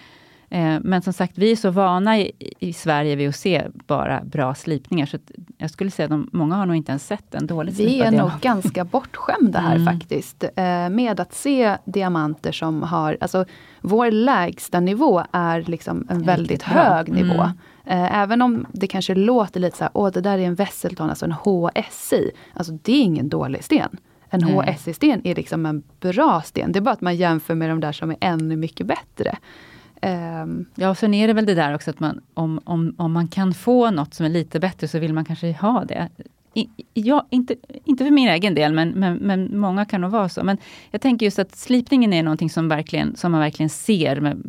Eh, men som sagt, vi är så vana i, i, Sverige vid att se bara bra slipningar, så jag skulle säga att många har nog inte ens sett en dåligt Vi är nog ganska bortskämda här mm. faktiskt, eh, med att se diamanter som har, alltså vår lägsta nivå är liksom en väldigt hög nivå. Mm. Eh, även om det kanske låter lite så här, åh det där är en Wesselton, alltså en HSI. Alltså det är ingen dålig sten. En HSI-sten är liksom en bra sten. Det är bara att man jämför med de där som är ännu mycket bättre. Um, ja, sen är det väl det där också att man, om, om, om man kan få något som är lite bättre så vill man kanske ha det. I, ja, inte, inte för min egen del, men, men, men många kan nog vara så. Men jag tänker just att slipningen är någonting som, verkligen, som man verkligen ser. Med,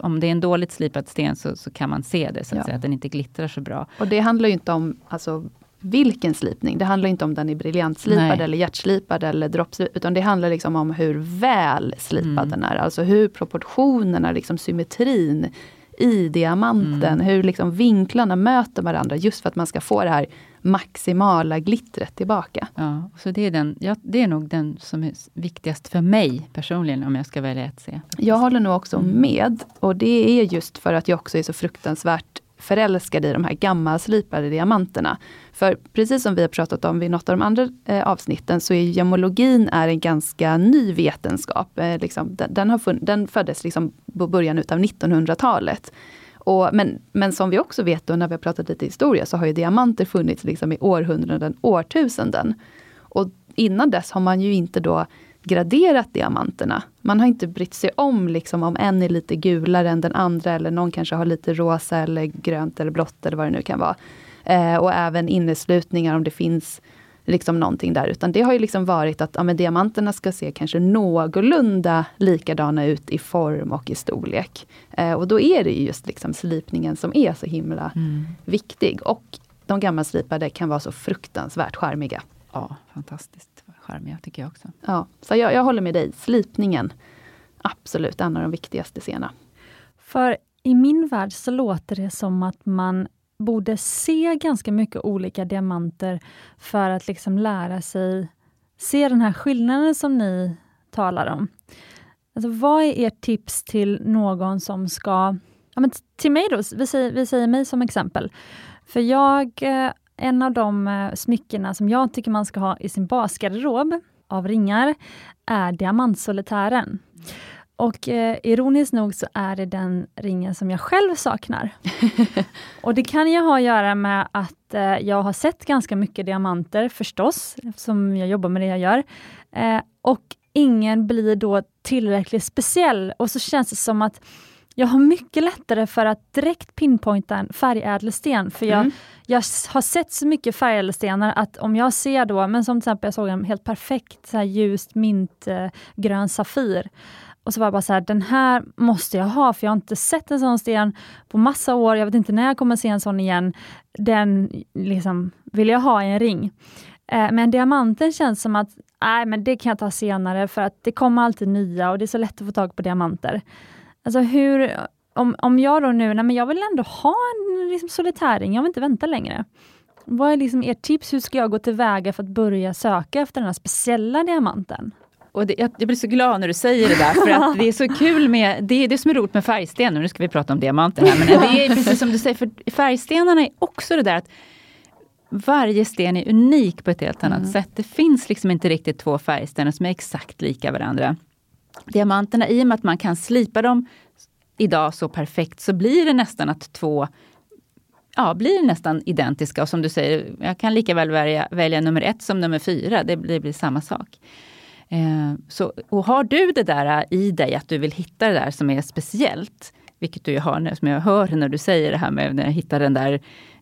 om det är en dåligt slipad sten så, så kan man se det, så att, ja. säga, att den inte glittrar så bra. Och det handlar ju inte om alltså, vilken slipning. Det handlar inte om den är briljantslipad Nej. eller hjärtslipad eller droppslipad. Utan det handlar liksom om hur väl slipad mm. den är. Alltså hur proportionerna, liksom symmetrin i diamanten. Mm. Hur liksom vinklarna möter varandra. Just för att man ska få det här maximala glittret tillbaka. Ja, så det är, den, ja, det är nog den som är viktigast för mig personligen om jag ska välja ett C. Jag håller nog också mm. med. Och det är just för att jag också är så fruktansvärt förälskad i de här gammalslipade diamanterna. För precis som vi har pratat om vid något av de andra eh, avsnitten, så är gemologin är en ganska ny vetenskap. Eh, liksom, den, den, har den föddes liksom på början utav 1900-talet. Och, men, men som vi också vet, då, när vi har pratat lite historia, så har ju diamanter funnits liksom i århundraden, årtusenden. Och innan dess har man ju inte då graderat diamanterna. Man har inte brytt sig om liksom, om en är lite gulare än den andra eller någon kanske har lite rosa eller grönt eller blått eller vad det nu kan vara. Eh, och även inneslutningar om det finns liksom någonting där. Utan det har ju liksom varit att ja, diamanterna ska se kanske någorlunda likadana ut i form och i storlek. Eh, och då är det just liksom slipningen som är så himla mm. viktig. Och de gammalslipade kan vara så fruktansvärt charmiga. Ja, fantastiskt charmiga tycker jag också. Ja, så jag, jag håller med dig. Slipningen, absolut en av de viktigaste scenerna. För i min värld så låter det som att man borde se ganska mycket olika diamanter för att liksom lära sig se den här skillnaden som ni talar om. Alltså, vad är ert tips till någon som ska... Ja, men till mig då, vi säger, vi säger mig som exempel. För jag, eh, en av de eh, smyckena som jag tycker man ska ha i sin basgarderob av ringar är diamantsolitären. Och eh, ironiskt nog så är det den ringen som jag själv saknar. och det kan ju ha att göra med att eh, jag har sett ganska mycket diamanter förstås, eftersom jag jobbar med det jag gör. Eh, och ingen blir då tillräckligt speciell och så känns det som att jag har mycket lättare för att direkt pinpointa en färgädelsten, för jag, mm. jag har sett så mycket färgädelstenar att om jag ser då, men som till exempel jag såg en helt perfekt så här ljust mintgrön eh, Safir, och så var jag bara så här, den här måste jag ha, för jag har inte sett en sån sten på massa år. Jag vet inte när jag kommer se en sån igen. Den liksom vill jag ha i en ring. Eh, men diamanten känns som att, nej men det kan jag ta senare, för att det kommer alltid nya och det är så lätt att få tag på diamanter. Alltså hur, om, om jag då nu, nej men jag vill ändå ha en liksom, solitärring, jag vill inte vänta längre. Vad är liksom ert tips? Hur ska jag gå tillväga för att börja söka efter den här speciella diamanten? Och det, jag, jag, blir så glad när du säger det där, för att det är så kul med, det är det som är roligt med färgstenar, nu ska vi prata om diamanter här, men det är precis som du säger, för färgstenarna är också det där att varje sten är unik på ett helt annat mm. sätt. Det finns liksom inte riktigt två färgstenar som är exakt lika varandra. Diamanterna, i och med att man kan slipa dem idag så perfekt, så blir det nästan att två ja, blir nästan identiska. Och som du säger, jag kan lika väl välja, välja nummer ett som nummer fyra. Det blir, det blir samma sak. Eh, så, och har du det där i dig, att du vill hitta det där som är speciellt, vilket du ju har, nu, som jag hör när du säger det här med när jag hittar den där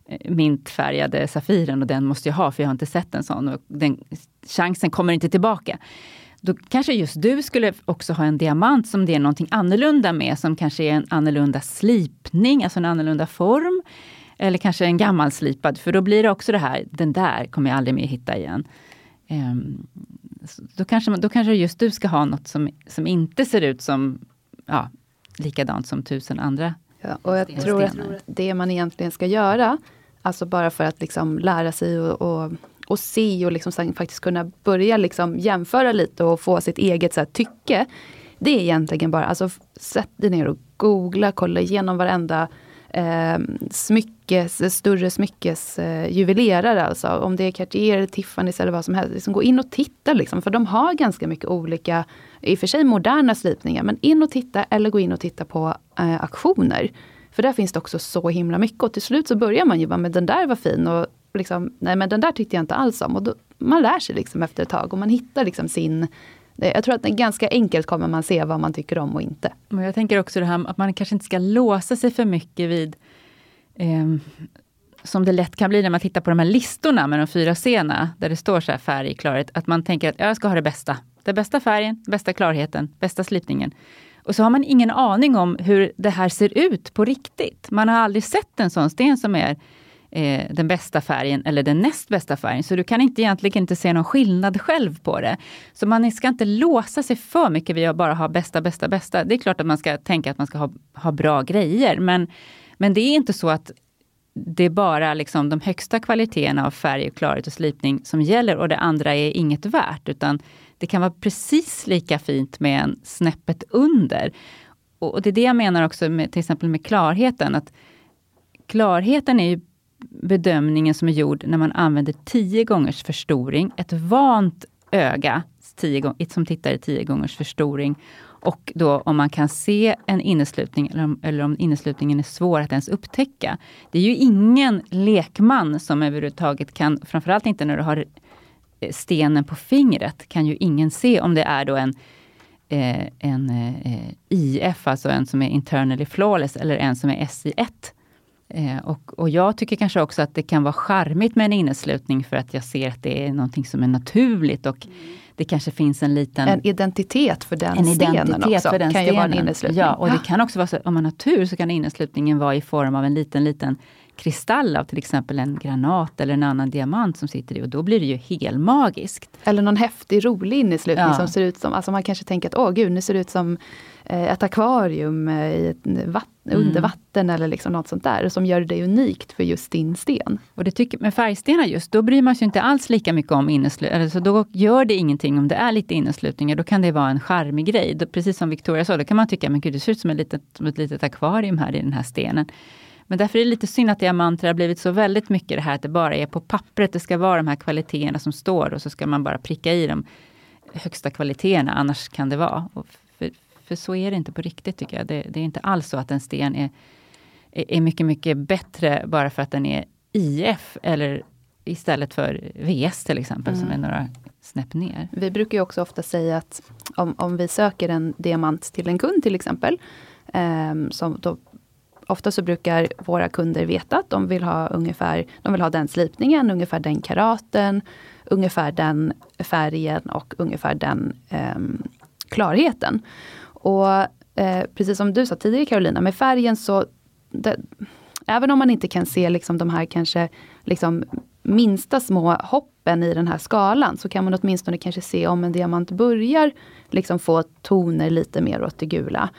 eh, mintfärgade Safiren och den måste jag ha för jag har inte sett en sån. Och den, chansen kommer inte tillbaka. Då kanske just du skulle också ha en diamant som det är någonting annorlunda med, som kanske är en annorlunda slipning, alltså en annorlunda form. Eller kanske en gammalslipad, för då blir det också det här, den där kommer jag aldrig mer hitta igen. Um, då, kanske, då kanske just du ska ha något som, som inte ser ut som ja, likadant som tusen andra ja, Och jag tror att det man egentligen ska göra, alltså bara för att liksom lära sig och, och, och se och liksom faktiskt kunna börja liksom jämföra lite och få sitt eget så här, tycke. Det är egentligen bara, alltså sätt dig ner och googla, kolla igenom varenda eh, smyckes, större smyckesjuvelerare. Eh, alltså. Om det är Cartier, Tiffany's eller vad som helst. Liksom gå in och titta, liksom, för de har ganska mycket olika, i och för sig moderna slipningar. Men in och titta eller gå in och titta på eh, auktioner. För där finns det också så himla mycket. Och till slut så börjar man ju bara med den där var fin. Och liksom, nej men den där tyckte jag inte alls om. Och då, man lär sig liksom efter ett tag och man hittar liksom sin eh, jag tror att det ganska enkelt kommer man se vad man tycker om och inte. Men jag tänker också det här att man kanske inte ska låsa sig för mycket vid eh, som det lätt kan bli när man tittar på de här listorna med de fyra scenerna, där det står så här färg, klarhet, att man tänker att jag ska ha det bästa. Den bästa färgen, bästa klarheten, bästa slipningen. Och så har man ingen aning om hur det här ser ut på riktigt. Man har aldrig sett en sån sten som är eh, den bästa färgen eller den näst bästa färgen. Så du kan inte egentligen inte se någon skillnad själv på det. Så man ska inte låsa sig för mycket vid att bara ha bästa, bästa, bästa. Det är klart att man ska tänka att man ska ha, ha bra grejer, men, men det är inte så att det är bara liksom de högsta kvaliteterna av färg, och klarhet och slipning som gäller och det andra är inget värt. Utan det kan vara precis lika fint med en snäppet under. Och det är det jag menar också med till exempel med klarheten. att Klarheten är ju bedömningen som är gjord när man använder 10 gångers förstoring. Ett vant öga tio, som tittar i 10 gångers förstoring. Och då om man kan se en inneslutning eller om, eller om inneslutningen är svår att ens upptäcka. Det är ju ingen lekman som överhuvudtaget kan, framförallt inte när du har eh, stenen på fingret, kan ju ingen se om det är då en eh, en eh, eh IF, alltså en som är internally flawless, eller en som är SI1. Eh, och, och, jag tycker kanske också att det kan vara charmigt med en inneslutning för att jag ser att det är någonting som är naturligt och det kanske finns en liten... En identitet för den en stenen också. För den kan stenen. ju vara en inneslutning. Ja, och det kan också vara så om man har tur så kan inneslutningen vara i form av en liten, liten kristall av till exempel en granat eller en annan diamant som sitter i och då blir det ju helmagiskt. Eller någon häftig rolig inneslutning ja. som ser ut som, alltså man kanske tänker att åh gud, nu ser det ut som eh, ett akvarium eh, i ett vatten, mm. under vatten eller liksom något sånt där som gör det unikt för just din sten. Och det tycker, med färgstenar just, då bryr man sig inte alls lika mycket om inneslutningar. Alltså då gör det ingenting om det är lite inneslutningar, då kan det vara en charmig grej. Då, precis som Victoria sa, då kan man tycka, men gud det ser ut som ett litet, som ett litet akvarium här i den här stenen. Men därför är det lite synd att diamanter har blivit så väldigt mycket det här att det bara är på pappret det ska vara de här kvaliteterna som står och så ska man bara pricka i de högsta kvaliteterna, annars kan det vara. För, för, så är det inte på riktigt tycker jag. Det, det, är inte alls så att en sten är, är mycket, mycket bättre bara för att den är IF eller istället för VS till exempel, mm. som är några snäpp ner. Vi brukar ju också ofta säga att om, om vi söker en diamant till en kund till exempel, eh, som då ofta så brukar våra kunder veta att de vill ha ungefär, de vill ha den slipningen, ungefär den karaten, ungefär den färgen och ungefär den eh, klarheten. Och eh, precis som du sa tidigare Carolina, med färgen så det, Även om man inte kan se liksom de här kanske liksom minsta små hoppen i den här skalan, så kan man åtminstone kanske se om en diamant börjar liksom få toner lite mer åt det gula.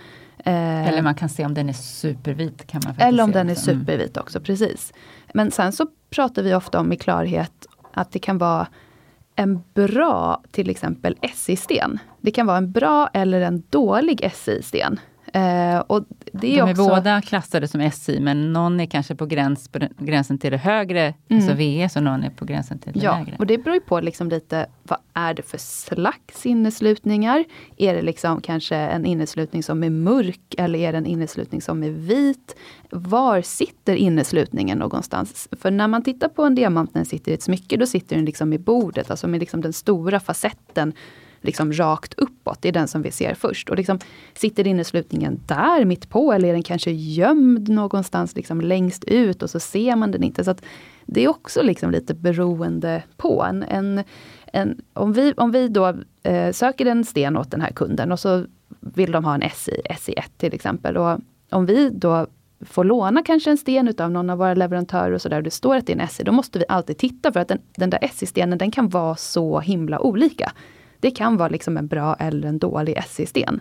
Eh, eller man kan se om den är supervit. Kan man eller om den också. är mm. supervit också, precis. Men sen så pratar vi ofta om i klarhet att det kan vara en bra, till exempel SI-sten. Det kan vara en bra eller en dålig SI-sten. Eh, och det är De är också, båda klassade som SI, men någon är kanske på, gräns, på gränsen till det högre, Mm. alltså VS, och någon är på gränsen till det Ja, lägre. och det beror ju på liksom lite vad är det för slags inneslutningar? Är det liksom kanske en inneslutning som är mörk eller är det en inneslutning som är vit? Var sitter inneslutningen någonstans? För när man tittar på en diamant när den sitter i ett smycke, då sitter den liksom i bordet, alltså med liksom den stora facetten liksom rakt uppåt. Det är den som vi ser först. Och liksom, sitter inneslutningen där mitt på eller är den kanske gömd någonstans liksom längst ut och så ser man den inte. Så att Det är också liksom lite beroende på. En, en, en, om, vi, om vi då eh, söker en sten åt den här kunden och så vill de ha en SI, SI1 till exempel. Och om vi då får låna kanske en sten utav någon av våra leverantörer och sådär, och det står att det är en SI, då måste vi alltid titta för att den, den där SI-stenen den kan vara så himla olika. Det kan vara liksom en bra eller en dålig SI-sten.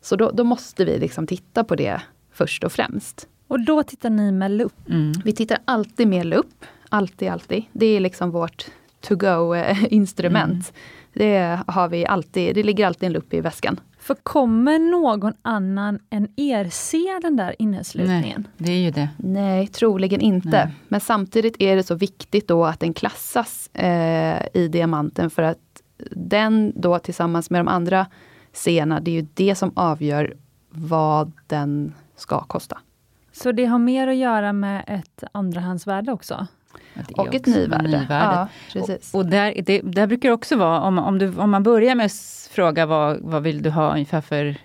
Så då, då måste vi liksom titta på det först och främst. Och då tittar ni med lupp. Mm. Vi tittar alltid med lupp. Alltid, alltid. Det är liksom vårt to-go-instrument. Det har vi alltid, det ligger alltid en lupp i väskan. För kommer någon annan än er se den där inneslutningen? Det är ju det. Nej, troligen inte. Nej. Men samtidigt är det så viktigt då att den klassas eh, i diamanten för att den då tillsammans med de andra scenerna, det är ju det som avgör vad den ska kosta. Så det har mer att göra med ett andrahandsvärde också? Och ett nyvärde. nyvärdet. Ja, precis. Och, och där, det, där brukar det också vara, om, om, du, om man börjar med att fråga vad, vad vill du ha ungefär för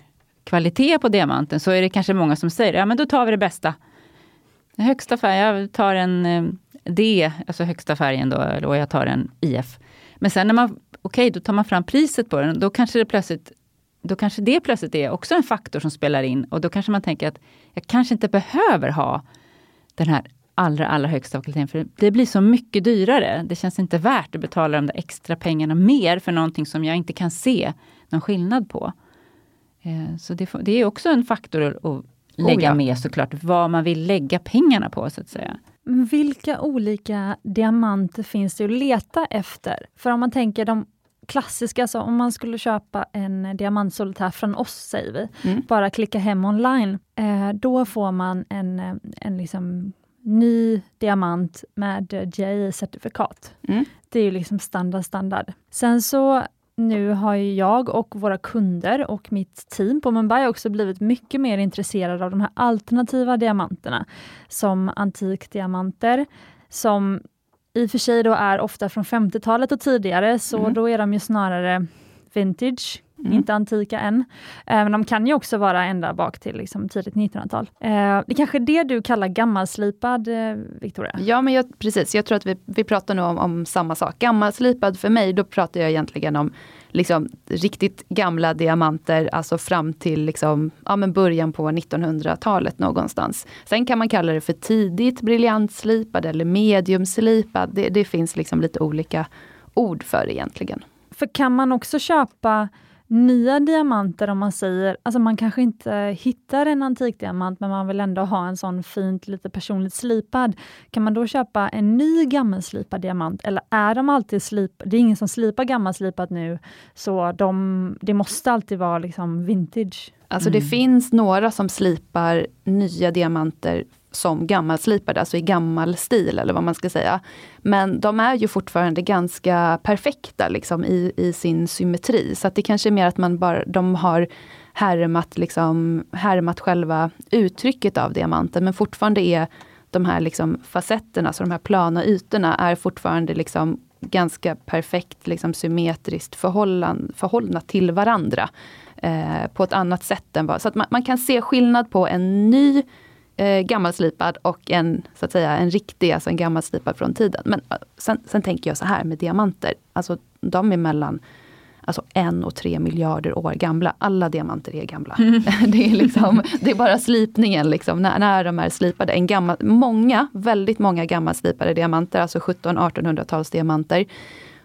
kvalitet på diamanten, så är det kanske många som säger, ja men då tar vi det bästa. Den högsta färgen, jag tar en eh, D, alltså högsta färgen då, och jag tar en IF. Men sen när man, okej, då tar man fram priset på den, då kanske det plötsligt då kanske det plötsligt är också en faktor som spelar in och då kanske man tänker att jag kanske inte behöver ha den här allra, allra högsta kvaliteten, för det blir så mycket dyrare. Det känns inte värt att betala de där extra pengarna mer för någonting som jag inte kan se någon skillnad på. Eh, Så det, det är också en faktor att, att lägga ja. med såklart, vad man vill lägga pengarna på så att säga. Men Vilka olika diamanter finns det att leta efter? För om man tänker de klassiska, så om man skulle köpa en diamantsolitär från oss, säger vi, Mm. bara klicka hem online, eh, då får man en, eh, en liksom ny diamant med JI-certifikat. Mm. Det är ju liksom standard, standard. Sen så nu har ju jag och våra kunder och mitt team på Mumbai också blivit mycket mer intresserade av de här alternativa diamanterna, som antikdiamanter, som i och för sig då är ofta från 50-talet och tidigare, så Mm. då är de ju snarare vintage, Mm. inte antika än. Eh, Men de kan ju också vara ända bak till liksom tidigt 1900-tal. Eh, Det är kanske är det du kallar gammalslipad, eh, Victoria? Ja, men jag, precis. Jag tror att vi, vi pratar nog om, om samma sak. Gammalslipad för mig, då pratar jag egentligen om liksom, riktigt gamla diamanter, alltså fram till liksom, ja, men början på 1900-talet någonstans. Sen kan man kalla det för tidigt briljantslipad eller mediumslipad. Det, det finns liksom lite olika ord för det egentligen. För kan man också köpa nya diamanter om man säger, alltså man kanske inte hittar en antikdiamant men man vill ändå ha en sån fint, lite personligt slipad. Kan man då köpa en ny gammalslipad diamant eller är de alltid slipade? Det är ingen som slipar gammalslipat nu, så de, det måste alltid vara liksom vintage. Alltså det finns några som slipar nya diamanter som gammalslipade, alltså i gammal stil eller vad man ska säga. Men de är ju fortfarande ganska perfekta liksom, i, i sin symmetri. Så att det kanske är mer att man bara, de har härmat, liksom, härmat själva uttrycket av diamanten, men fortfarande är de här liksom facetterna, så de här plana ytorna, är fortfarande liksom ganska perfekt liksom symmetriskt förhållna till varandra. Eh, på ett annat sätt än vad... Så att man, man kan se skillnad på en ny eh, gammalslipad och en, så att säga, en riktig, alltså en gammalslipad från tiden. Men eh, sen, sen tänker jag så här med diamanter, alltså de är mellan alltså en och tre miljarder år gamla. Alla diamanter är gamla. det, är liksom, det är bara slipningen, liksom, när, när de är slipade. En gammal, många, väldigt många gammalslipade diamanter, alltså 1700-1800-tals diamanter,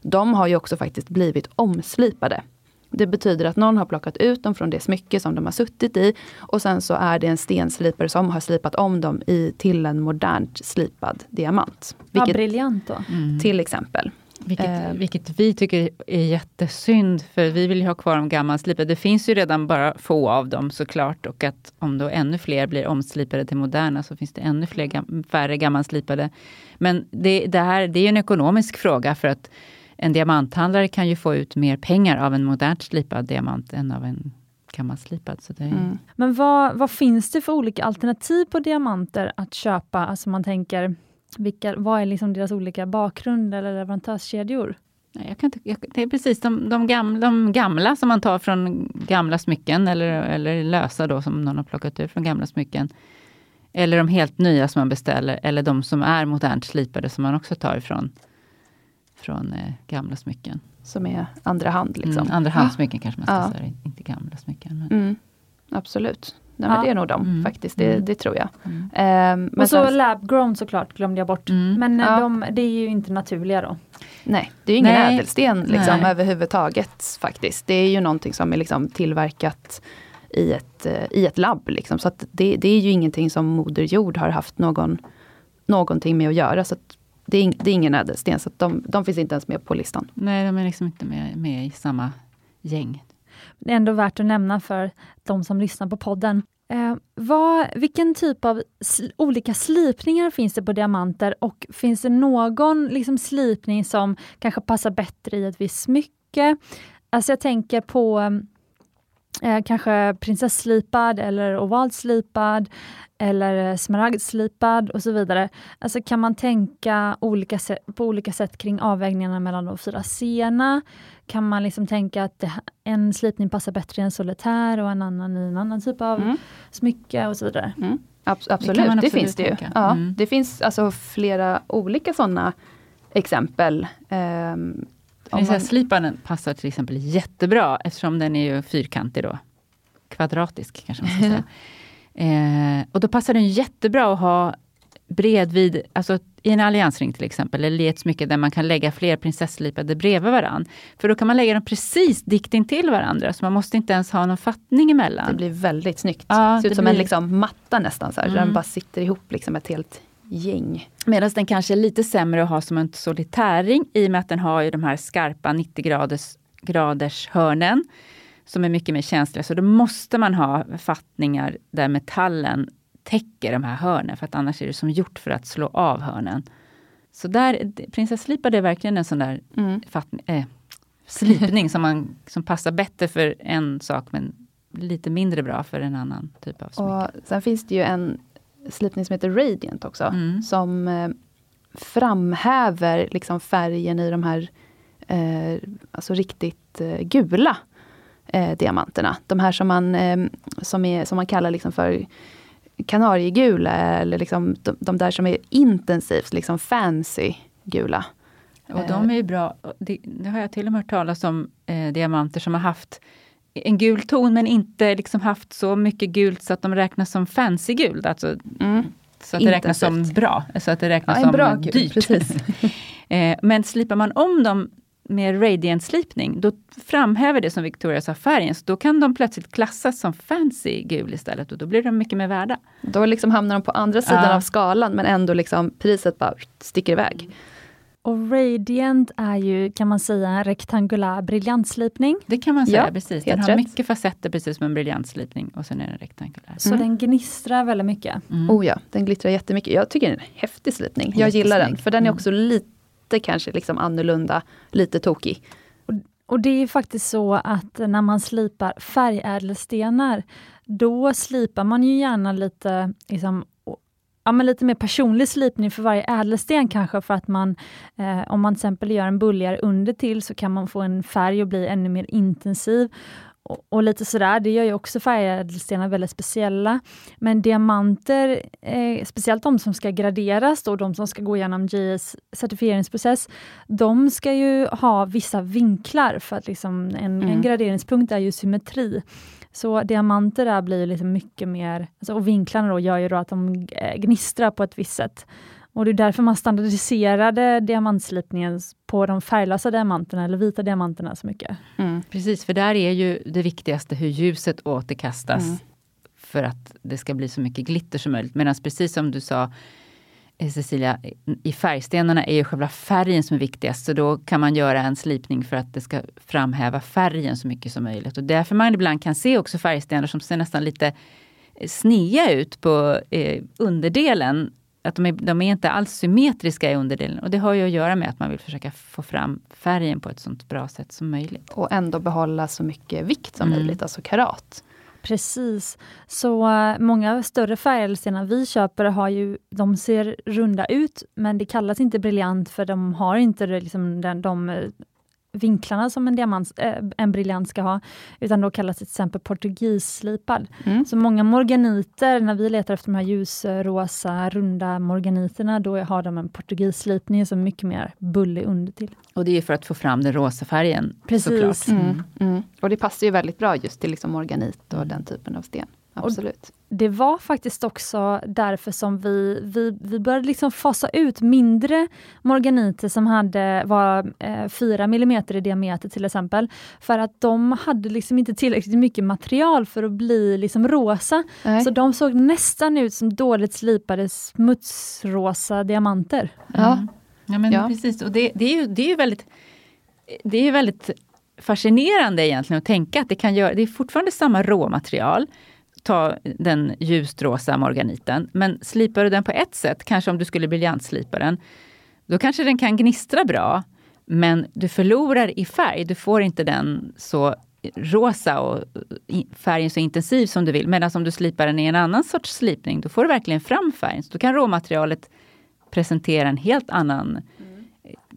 de har ju också faktiskt blivit omslipade. Det betyder att någon har plockat ut dem från det smycke som de har suttit i och sen så är det en stenslipare som har slipat om dem i, till en modernt slipad diamant. Vad Vilket, briljant då. Mm. till exempel. Vilket, Eh. vilket vi tycker är jättesynd, för vi vill ju ha kvar de gammalslipade. Det finns ju redan bara få av dem såklart, och att om då ännu fler blir omslipade till moderna, så finns det ännu fler gam färre gammalslipade. Men det, det, här, det är ju en ekonomisk fråga, för att en diamanthandlare kan ju få ut mer pengar av en modernt slipad diamant än av en gammalslipad. Så det är, Mm. Men vad, vad finns det för olika alternativ på diamanter att köpa? Alltså man tänker, vilka, vad är liksom deras olika bakgrund eller leverantörskedjor? Nej, jag kan inte, jag, det är precis de, de, gamla, de gamla som man tar från gamla smycken, eller, eller lösa då som någon har plockat ut från gamla smycken. Eller de helt nya som man beställer, eller de som är modernt slipade som man också tar ifrån från eh, gamla smycken. Som är andra hand. Liksom. Mm, andrahandssmycken kanske man ska Ja. säga, inte gamla smycken. Men, Mm. Absolut. Nej, men Ja. det är nog de Mm. faktiskt, det, Mm. det tror jag. mm. Ehm, men och så sen- lab-grown såklart glömde jag bort. Mm. Men eh, de, det är ju inte naturliga då. Nej, det är ju ingen Nej. ädelsten liksom, Nej. överhuvudtaget faktiskt. Det är ju någonting som är liksom tillverkat i ett, eh, i ett labb. Liksom. Så att det, det är ju ingenting som Moder Jord har haft någon, någonting med att göra. Så att det, är, ing- det är ingen ädelsten, så att de, de finns inte ens med på listan. Nej, de är liksom inte med, med i samma gäng. Det är ändå värt att nämna för de som lyssnar på podden. Eh, vad, vilken typ av sl- olika slipningar finns det på diamanter och finns det någon liksom, slipning som kanske passar bättre i ett visst smycke? Alltså jag tänker på eh, kanske prinsesslipad eller ovalslipad eller eh, smaragdslipad och så vidare. Alltså kan man tänka olika på olika sätt kring avvägningarna mellan de fyra sena? Kan man liksom tänka att det, en slipning passar bättre i en solitär och en annan i en annan typ av Mm. smycke och så vidare? Mm. Kan absolut, det, absolut finns det ju. Ja, Mm. Det finns alltså flera olika sådana exempel. Ehm, Prinsessliparen passar till exempel jättebra eftersom den är ju fyrkantig då. Kvadratisk kanske man ska säga. Eh, och då passar den jättebra att ha bredvid, alltså i en alliansring till exempel, eller i ett smycke där man kan lägga fler prinsesslipade bredvid varandra. För då kan man lägga dem precis dikt intill varandra, så man måste inte ens ha någon fattning emellan. Det blir väldigt snyggt. Ja, Ser ut det som en blir- liksom matta nästan, så här, så Mm. den bara sitter ihop liksom ett helt gäng. Medan den kanske är lite sämre att ha som en solitärring i och med att den har ju de här skarpa 90 graders, graders hörnen som är mycket mer känsliga. Så då måste man ha fattningar där metallen täcker de här hörnen för att annars är det som gjort för att slå av hörnen. Så där, prinsesslipad är verkligen en sån där Mm. fattning, eh, slipning som, man, som passar bättre för en sak men lite mindre bra för en annan typ av smycke. Och sen finns det ju en slipning som heter Radiant också. Mm. Som eh, framhäver liksom färgen i de här eh, alltså riktigt eh, gula eh, diamanterna. De här som man, eh, som är, som man kallar liksom för kanariegula eller liksom de, de där som är intensivt liksom fancy gula. Och de är ju bra. Det, det har jag till och med hört talas om eh, diamanter som har haft en gul ton men inte liksom haft så mycket gult så att de räknas som fancy guld. Alltså, Mm. så att det räknas som bra. Så att det räknas Ja, som bra gul, dyrt. precis. eh, men slipar man om dem med radiant-slipning, då framhäver det som Victoria sa färgen. Så då kan de plötsligt klassas som fancy gul istället och då blir de mycket mer värda. Då liksom hamnar de på andra sidan Ja. av skalan men ändå liksom priset bara sticker iväg. Och Radiant är ju, kan man säga, en rektangulär briljantslipning. Det kan man säga, Ja, precis. Den har rätt. mycket facetter precis som en briljantslipning och sen är den rektangulär. Så Mm. den gnistrar väldigt mycket. Mm. Oh ja, den glittrar jättemycket. Jag tycker det är en häftig slipning. Jag gillar den, för den är Mm. också lite kanske liksom annorlunda, lite tokig. Och det är faktiskt så att när man slipar färgädelstenar, då slipar man ju gärna lite, liksom, ja, men lite mer personlig slipning för varje ädelsten kanske, för att man, eh, om man till exempel gör en bulligare under till, så kan man få en färg att bli ännu mer intensiv. Och, och lite sådär, det gör ju också färgädelstenar väldigt speciella. Men diamanter, eh, speciellt de som ska graderas då, de som ska gå igenom JS certifieringsprocess, de ska ju ha vissa vinklar för att liksom en, en Mm. graderingspunkt är ju symmetri. Så diamanter där blir liksom mycket mer, alltså, och vinklarna då gör ju då att de eh, gnistrar på ett visst sätt. Och det är därför man standardiserade diamantslipningen på de färglösa diamanterna eller vita diamanterna så mycket. Mm. Precis, för där är ju det viktigaste hur ljuset återkastas Mm. för att det ska bli så mycket glitter som möjligt. Medan precis som du sa, Cecilia, i färgstenarna är ju själva färgen som är viktigast. Så då kan man göra en slipning för att det ska framhäva färgen så mycket som möjligt. Och därför man ibland kan se också färgstenar som ser nästan lite snea ut på eh, underdelen. Att de är, de är inte alls symmetriska i underdelen. Och det har ju att göra med att man vill försöka få fram färgen på ett sånt bra sätt som möjligt. Och ändå behålla så mycket vikt som mm. möjligt, alltså karat. Precis. Så eh, många större färgelserna vi köper har ju, de ser runda ut, men det kallas inte briljant för de har inte liksom den, de eh, vinklarna som en, diamant, äh, en briljant ska ha, utan då kallas det till exempel portugisslipad. Mm. Så många morganiter, när vi letar efter de här ljusrosa, runda morganiterna, då har de en portugisslipning som är mycket mer bullig undertill. Och det är för att få fram den rosa färgen Precis. Mm. Mm. mm. Och det passar ju väldigt bra just till liksom morganit och den typen av sten. Absolut. det var faktiskt också därför som vi, vi, vi började liksom fasa ut mindre morganiter som hade, var eh, 4 mm i diameter till exempel. För att de hade liksom inte tillräckligt mycket material för att bli liksom rosa. Nej. Så de såg nästan ut som dåligt slipade smutsrosa diamanter. Ja, mm. ja men ja. precis. Och det, det, är ju, det är ju väldigt det är väldigt fascinerande egentligen att tänka att det kan göra, det är fortfarande samma råmaterial ta den ljust rosa morganiten. Men slipar du den på ett sätt, kanske om du skulle briljantslipa den, då kanske den kan gnistra bra. Men du förlorar i färg, du får inte den så rosa och eh, färgen så intensiv som du vill. Medan om du slipar den i en annan sorts slipning, då får du verkligen fram färgen. Så då kan råmaterialet presentera en helt annan, mm.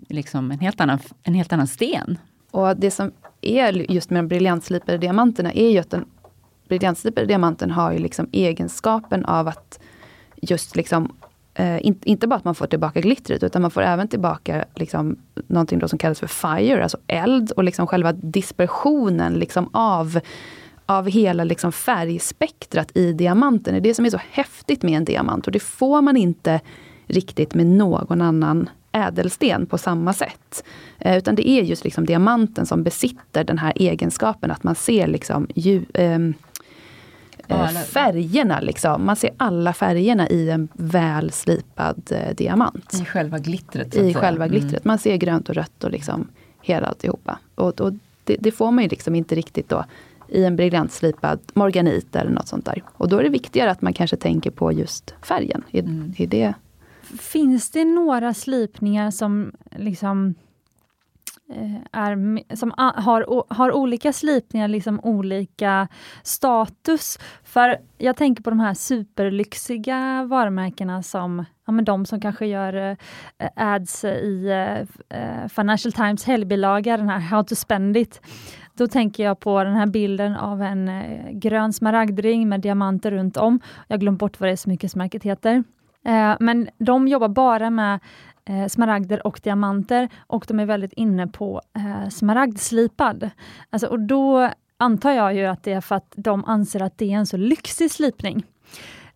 liksom en helt annan, en helt annan sten. Och det som är just med de briljantslipade diamanterna är ju att den briljantslipade diamanten har ju liksom egenskapen av att just liksom eh, in, inte bara att man får tillbaka glittret, utan man får även tillbaka liksom någonting då som kallas för fire, alltså eld och liksom själva dispersionen liksom av av hela liksom färgspektrat i diamanten. Det är det som är så häftigt med en diamant och det får man inte riktigt med någon annan ädelsten på samma sätt. Eh, utan det är just liksom diamanten som besitter den här egenskapen att man ser liksom ju, eh, eh, färgerna. Liksom. Man ser alla färgerna i en väl slipad eh, diamant. I själva glittret? I själva mm. glittret. Man ser grönt och rött och liksom hela alltihopa. Och, och det, det, får man ju liksom inte riktigt då i en briljantslipad morganit eller något sånt där. Och då är det viktigare att man kanske tänker på just färgen. I, mm. i det. Finns det några slipningar som liksom Eh, är, som har, har olika slipningar, liksom olika status. För jag tänker på de här superlyxiga varumärkena som ja, men de som kanske gör eh, ads i eh, Financial Times helgbilaga, den här How to spend it. Då tänker jag på den här bilden av en grön smaragdring med diamanter runt om. Jag har glömt bort vad det smyckesmärket heter. Men de jobbar bara med eh, smaragder och diamanter och de är väldigt inne på eh, smaragdslipad. Alltså, och då antar jag ju att det är för att de anser att det är en så lyxig slipning.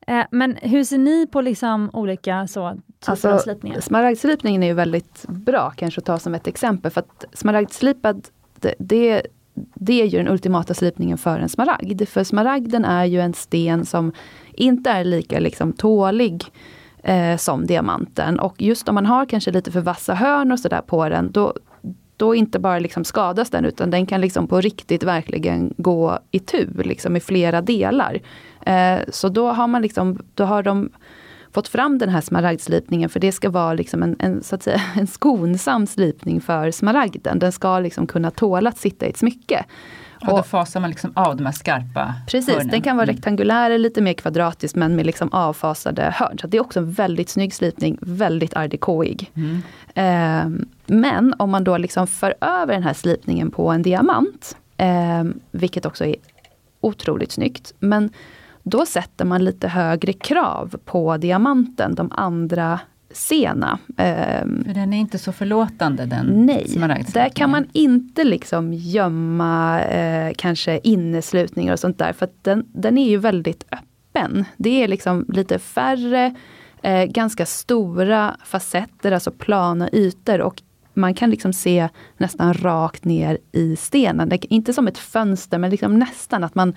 Eh, men hur ser ni på liksom olika så, typer alltså, av slipningar? Smaragdslipningen är ju väldigt bra kanske att ta som ett exempel. För att smaragdslipad, det, det, det är ju den ultimata slipningen för en smaragd. För smaragden är ju en sten som inte är lika liksom, tålig eh, som diamanten. Och just om man har kanske lite för vassa hörn och sådär på den, då, då inte bara liksom skadas den, utan den kan liksom på riktigt verkligen gå i tur, liksom i flera delar. Eh, så då har man liksom, då har de fått fram den här smaragdslipningen, för det ska vara liksom en, en, så att säga, en skonsam slipning för smaragden. Den ska liksom kunna tåla att sitta i ett smycke. Och då fasar man liksom av de här skarpa Precis, hörnen. den kan vara mm. rektangulär eller lite mer kvadratisk men med liksom avfasade hörn. Så det är också en väldigt snygg slipning, väldigt art mm. eh, men om man då liksom för över den här slipningen på en diamant, eh, vilket också är otroligt snyggt. Men då sätter man lite högre krav på diamanten, de andra sena. Ehm, För den är inte så förlåtande den Nej, där kan man inte liksom gömma eh, kanske inneslutningar och sånt där. För den, den är ju väldigt öppen. Det är liksom lite färre, eh, ganska stora facetter, alltså plana ytor. Och man kan liksom se nästan rakt ner i stenen. Det, inte som ett fönster, men liksom nästan att man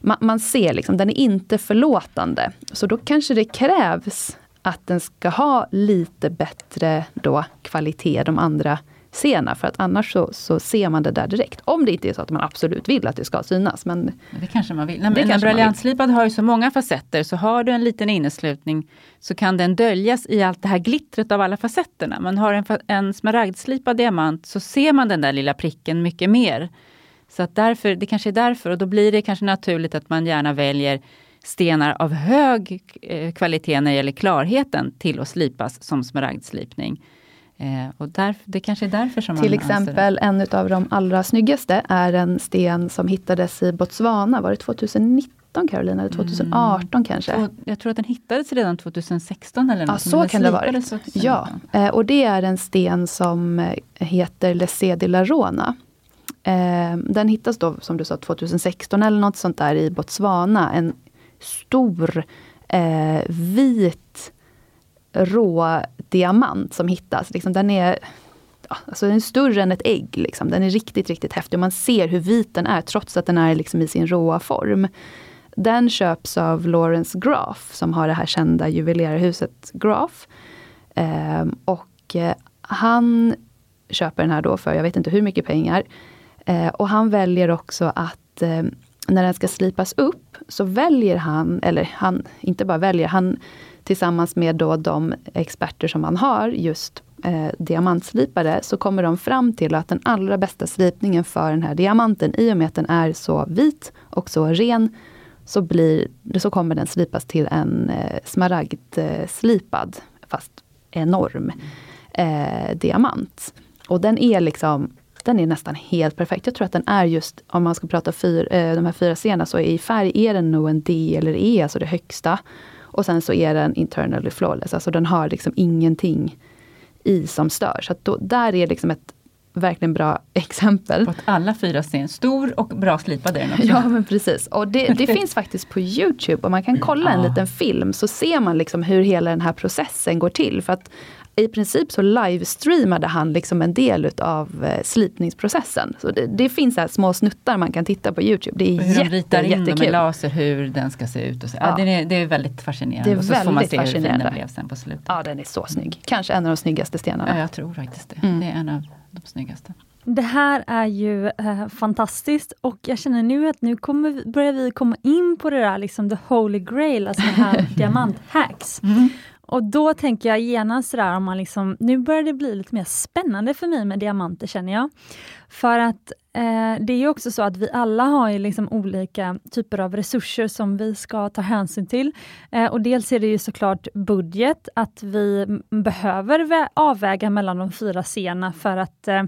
man, man ser liksom, den är inte förlåtande. Så då kanske det krävs att den ska ha lite bättre då kvalitet, de andra sena, för att annars så, så ser man det där direkt. Om det inte är så att man absolut vill att det ska synas. Men det kanske man vill. Nej, men en briljantslipad har ju så många facetter, så har du en liten inneslutning så kan den döljas i allt det här glittret av alla facetterna. Man har en, en smaragdslipad diamant så ser man den där lilla pricken mycket mer. Så att därför, det kanske är därför, och då blir det kanske naturligt att man gärna väljer stenar av hög eh, kvalitet när det gäller klarheten till att slipas som smaragdslipning. Eh, och därför, det kanske är därför som Till exempel en av de allra snyggaste är en sten som hittades i Botswana, var det 2019 Carolina, eller 2018 mm. kanske? Jag tror att den hittades redan 2016 eller något. Ja, så kan det ha varit. Ja, eh, och det är en sten som heter Lessé de la Rona. Den hittas då, som du sa, 2016 eller något sånt där i Botswana. En stor eh, vit rå diamant som hittas. Liksom, den är alltså den är större än ett ägg. Liksom. Den är riktigt, riktigt häftig. Man ser hur vit den är trots att den är liksom i sin råa form. Den köps av Lawrence Graff som har det här kända juvelerarhuset Graff. Eh, och eh, han köper den här då för jag vet inte hur mycket pengar. Eh, och han väljer också att eh, när den ska slipas upp så väljer han, eller han inte bara väljer, han tillsammans med då de experter som han har, just eh, diamantslipare, så kommer de fram till att den allra bästa slipningen för den här diamanten, i och med att den är så vit och så ren, så, blir, så kommer den slipas till en eh, smaragdslipad, fast enorm, eh, diamant. Och den är liksom den är nästan helt perfekt. Jag tror att den är just, om man ska prata fyr, eh, de här fyra scenerna, så i färg är den nog en D eller E, alltså det högsta. Och sen så är den internally flawless, alltså den har liksom ingenting i som stör. Så då, där är liksom ett verkligen bra exempel. På att alla fyra ser stor och bra slipad är den också. Ja men precis. Och det, det finns faktiskt på Youtube och man kan kolla en liten film så ser man liksom hur hela den här processen går till. För att i princip så livestreamade han liksom en del utav eh, slipningsprocessen. Så det, det finns här små snuttar man kan titta på Youtube. Det är hur jätte, ritar in jättekul. med laser hur den ska se ut. Och så. Ja. ja det, är, det, är, väldigt fascinerande. Det är och så väldigt får man se hur fin den blev sen på slutet. Ja den är så snygg. Kanske en av de snyggaste stenarna. Ja jag tror faktiskt det. Mm. Det är en av de snyggaste. Det här är ju eh, fantastiskt och jag känner nu att nu kommer, börjar vi komma in på det där liksom the holy grail, alltså det här diamanthacks. Mm. Och då tänker jag genast sådär om man liksom, nu börjar det bli lite mer spännande för mig med diamanter känner jag. För att eh, det är ju också så att vi alla har ju liksom olika typer av resurser som vi ska ta hänsyn till. Eh, och dels är det ju såklart budget, att vi behöver avväga mellan de fyra scenerna för att eh,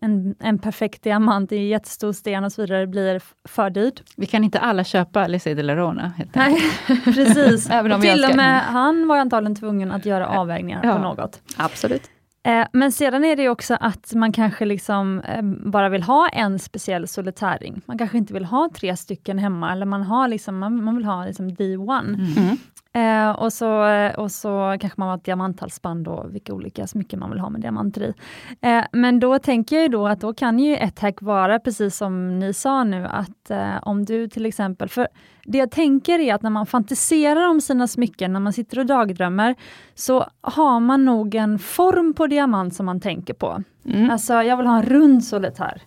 en, en perfekt diamant i jättestor sten och så vidare blir för dyrt. Vi kan inte alla köpa Lisey de Lerona. Nej, precis. Även om till och med han var antagligen tvungen att göra avvägningar ja, på något. Absolut. Eh, men sedan är det också att man kanske liksom eh, bara vill ha en speciell solitärring. Man kanske inte vill ha tre stycken hemma, eller man, har liksom, man, man vill ha liksom D1. Mm. Eh, och, så, och så kanske man har ett diamanthalsband och vilka olika smycken man vill ha med diamanter i. Eh, men då tänker jag då att då kan ju ett hack vara precis som ni sa nu, att eh, om du till exempel, för det jag tänker är att när man fantiserar om sina smycken, när man sitter och dagdrömmer, så har man nog en form på diamant som man tänker på. Mm. Alltså, jag vill ha en rund solitär.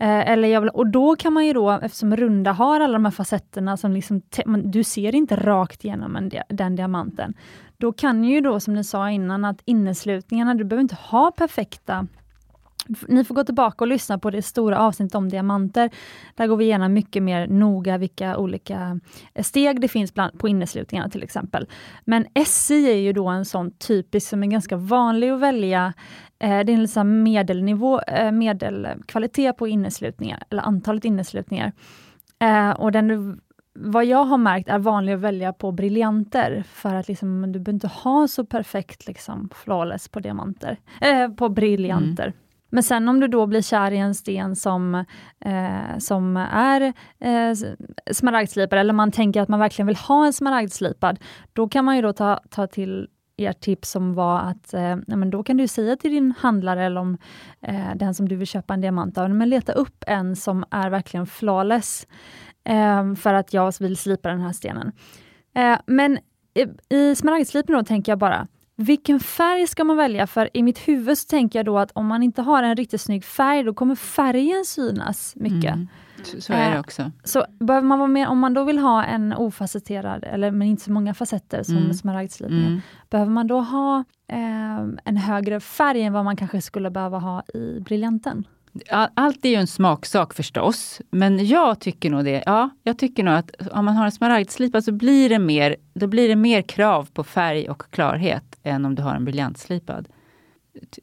Eh, eller jag vill, och då kan man ju då, eftersom runda har alla de här facetterna, som liksom, du ser inte rakt igenom en, den diamanten. Då kan ju då, som ni sa innan, att inneslutningarna, du behöver inte ha perfekta ni får gå tillbaka och lyssna på det stora avsnittet om diamanter. Där går vi igenom mycket mer noga vilka olika steg det finns bland, på inneslutningarna till exempel. Men SI är ju då en sån typisk som är ganska vanlig att välja. Eh, det är en liksom medelnivå, eh, medelkvalitet på inneslutningar, eller antalet inneslutningar. Eh, och den vad jag har märkt är vanlig att välja på briljanter, för att liksom, du behöver inte ha så perfekt liksom, flawless på diamanter, eh, på briljanter. Mm. Men sen om du då blir kär i en sten som, eh, som är eh, smaragdslipad, eller man tänker att man verkligen vill ha en smaragdslipad, då kan man ju då ta, ta till ert tips som var att eh, men då kan du säga till din handlare eller om eh, den som du vill köpa en diamant av, men leta upp en som är verkligen flawless, eh, för att jag vill slipa den här stenen. Eh, men i, i smaragdslipen då tänker jag bara, vilken färg ska man välja? För i mitt huvud så tänker jag då att om man inte har en riktigt snygg färg, då kommer färgen synas mycket. Mm. Så, så, är det också. Så behöver man vara med, om man då vill ha en ofacetterad, eller men inte så många facetter som mm. smaragdslipningen, mm. behöver man då ha eh, en högre färg än vad man kanske skulle behöva ha i briljanten? Allt är ju en smaksak förstås, men jag tycker nog det. Ja, jag tycker nog att om man har en smaragdslipad så blir det mer, då blir det mer krav på färg och klarhet än om du har en briljantslipad.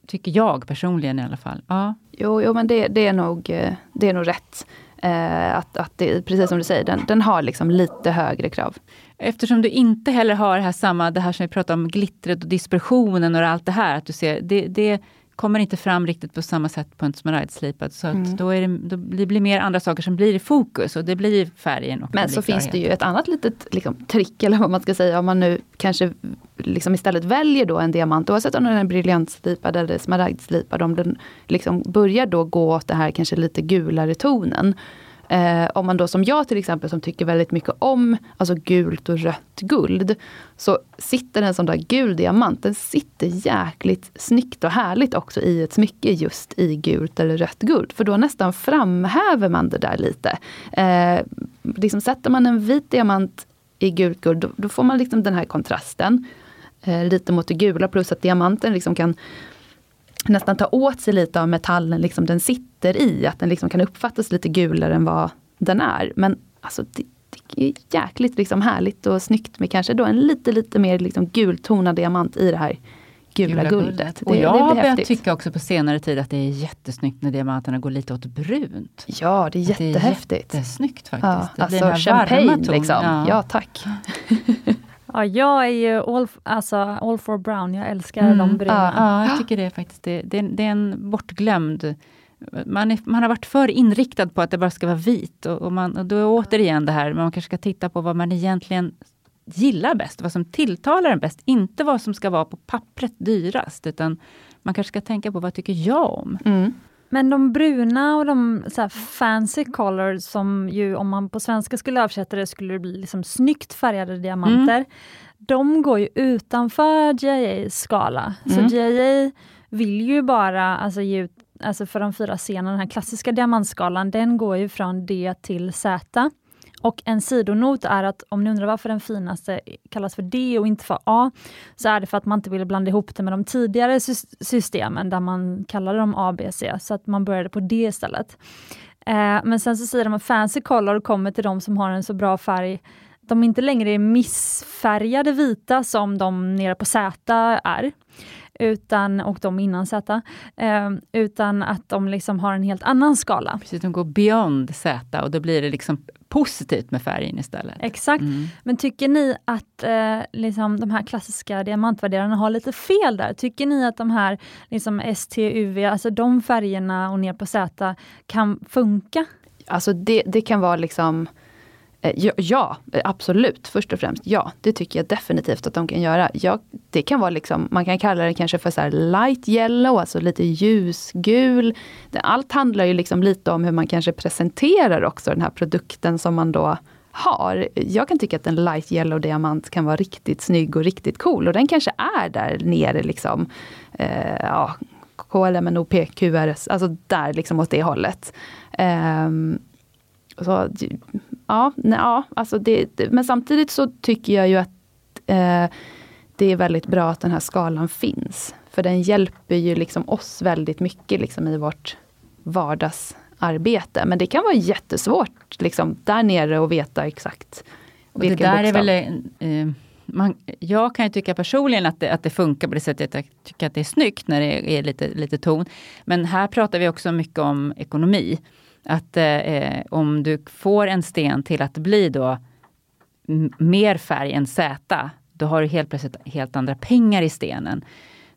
Tycker jag personligen i alla fall. Ja. Jo, jo men det, det, är nog, eh, det är nog rätt. Eh, att, att det, precis som du säger, den, den har liksom lite högre krav. Eftersom du inte heller har det här samma, det här som vi pratade om, glittret och dispersionen och allt det här. Att du ser, det, det kommer inte fram riktigt på samma sätt på en smaragdslipad. Så mm. då, är det, då blir det mer andra saker som blir i fokus och det blir färgen. Och Men så finns det ju ett annat litet liksom, trick, eller vad man ska säga, om man nu kanske liksom istället väljer då en diamant, oavsett om den är briljantslipad eller smaragdslipad, om den liksom börjar då gå åt det här kanske lite gulare tonen. Eh, om man då som jag till exempel som tycker väldigt mycket om alltså gult och rött guld. Så sitter en sån där gul diamant, den sitter jäkligt snyggt och härligt också i ett smycke just i gult eller rött guld. För då nästan framhäver man det där lite. Eh, liksom sätter man en vit diamant i gult guld, då, då får man liksom den här kontrasten. Eh, lite mot det gula plus att diamanten liksom kan nästan ta åt sig lite av metallen liksom den sitter i. Att den liksom kan uppfattas lite gulare än vad den är. Men alltså, det, det är jäkligt liksom härligt och snyggt med kanske då en lite, lite mer liksom gultonad diamant i det här gula, gula guldet. guldet. och jag har börjat tycka också på senare tid att det är jättesnyggt när diamanterna går lite åt brunt. Ja, det är jättehäftigt. Det är jättesnyggt faktiskt. Ja, alltså champagne liksom. Ja. ja, tack. Ja, jag är ju all, alltså, all for brown, jag älskar mm. de bruna. Ja, jag tycker det faktiskt. Det, det, det är en bortglömd man, är, man har varit för inriktad på att det bara ska vara vit. Och, och, man, och då är återigen det här, man kanske ska titta på vad man egentligen gillar bäst, vad som tilltalar en bäst. Inte vad som ska vara på pappret dyrast, utan man kanske ska tänka på vad tycker jag om. Mm. Men de bruna och de så fancy colors som ju om man på svenska skulle översätta det skulle det bli liksom snyggt färgade diamanter. Mm. De går ju utanför JAs skala. Mm. Så JA vill ju bara alltså, ge ut, alltså för de fyra scenerna, den här klassiska diamantskalan, den går ju från D till Z. Och en sidonot är att om ni undrar varför den finaste kallas för D och inte för A, så är det för att man inte ville blanda ihop det med de tidigare systemen där man kallade dem A, B, C, så att man började på D istället. Eh, men sen så säger de att fancy color kommer till de som har en så bra färg de inte längre är missfärgade vita som de nere på Z är utan, och de innan Z, eh, utan att de liksom har en helt annan skala. Precis, de går beyond Z och då blir det liksom positivt med färgen istället. Exakt. Mm. Men tycker ni att eh, liksom de här klassiska diamantvärderarna har lite fel där? Tycker ni att de här liksom STUV, alltså de färgerna och ner på Z kan funka? Alltså det, det kan vara liksom Eh, Eh, ja, eh, absolut. Först och främst ja, det tycker jag definitivt att de kan göra. Ja, det kan vara liksom, man kan kalla det kanske för så light yellow, alltså lite ljusgul. Allt handlar ju liksom lite om hur man kanske presenterar också den här produkten som man då har. Jag kan tycka att en light yellow diamant kan vara riktigt snygg och riktigt cool. Och den kanske är där nere liksom. Eh, ja, KLM, QRS, alltså där liksom åt det hållet. Um, så, ja, nej, ja alltså det, det, men samtidigt så tycker jag ju att eh, det är väldigt bra att den här skalan finns. För den hjälper ju liksom oss väldigt mycket liksom i vårt vardagsarbete. Men det kan vara jättesvårt liksom, där nere att veta exakt vilken det där bokstav. Är väl, eh, man, jag kan ju tycka personligen att det, att det funkar på det sättet. Jag tycker att det är snyggt när det är lite, lite ton. Men här pratar vi också mycket om ekonomi. Att eh, eh, om du får en sten till att bli då mer färg än Z, då har du helt plötsligt helt andra pengar i stenen.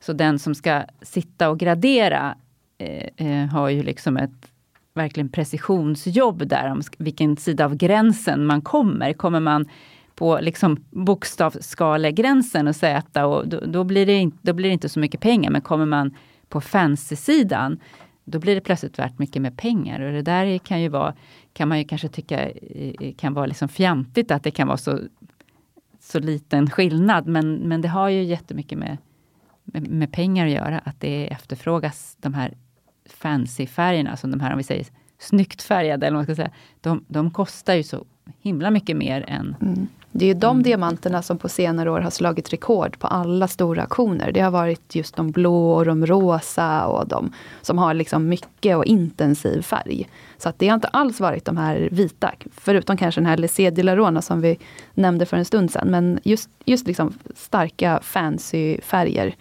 Så den som ska sitta och gradera eh, eh, har ju liksom ett verkligen precisionsjobb där om vilken sida av gränsen man kommer. Kommer man på liksom bokstavsskalegränsen och Z, och då, då, blir det inte, då blir det inte så mycket pengar. Men kommer man på fancy-sidan, då blir det plötsligt värt mycket mer pengar. Och det där kan ju vara, kan man ju kanske tycka eh, eh, kan vara liksom fjantigt att det kan vara så så liten skillnad, men, men det har ju jättemycket med, med, med pengar att göra, att det efterfrågas de här fancy färgerna, som de här, om vi säger snyggt färgade, eller vad man ska säga, de, de kostar ju så himla mycket mer än mm. Det är ju de mm. diamanterna som på senare år har slagit rekord på alla stora auktioner. Det har varit just de blå och de rosa och de som har liksom mycket och intensiv färg. Så att det har inte alls varit de här vita, förutom kanske den här Lessé de la Rona som vi nämnde för en stund sedan. Men just, just liksom starka fancy färger.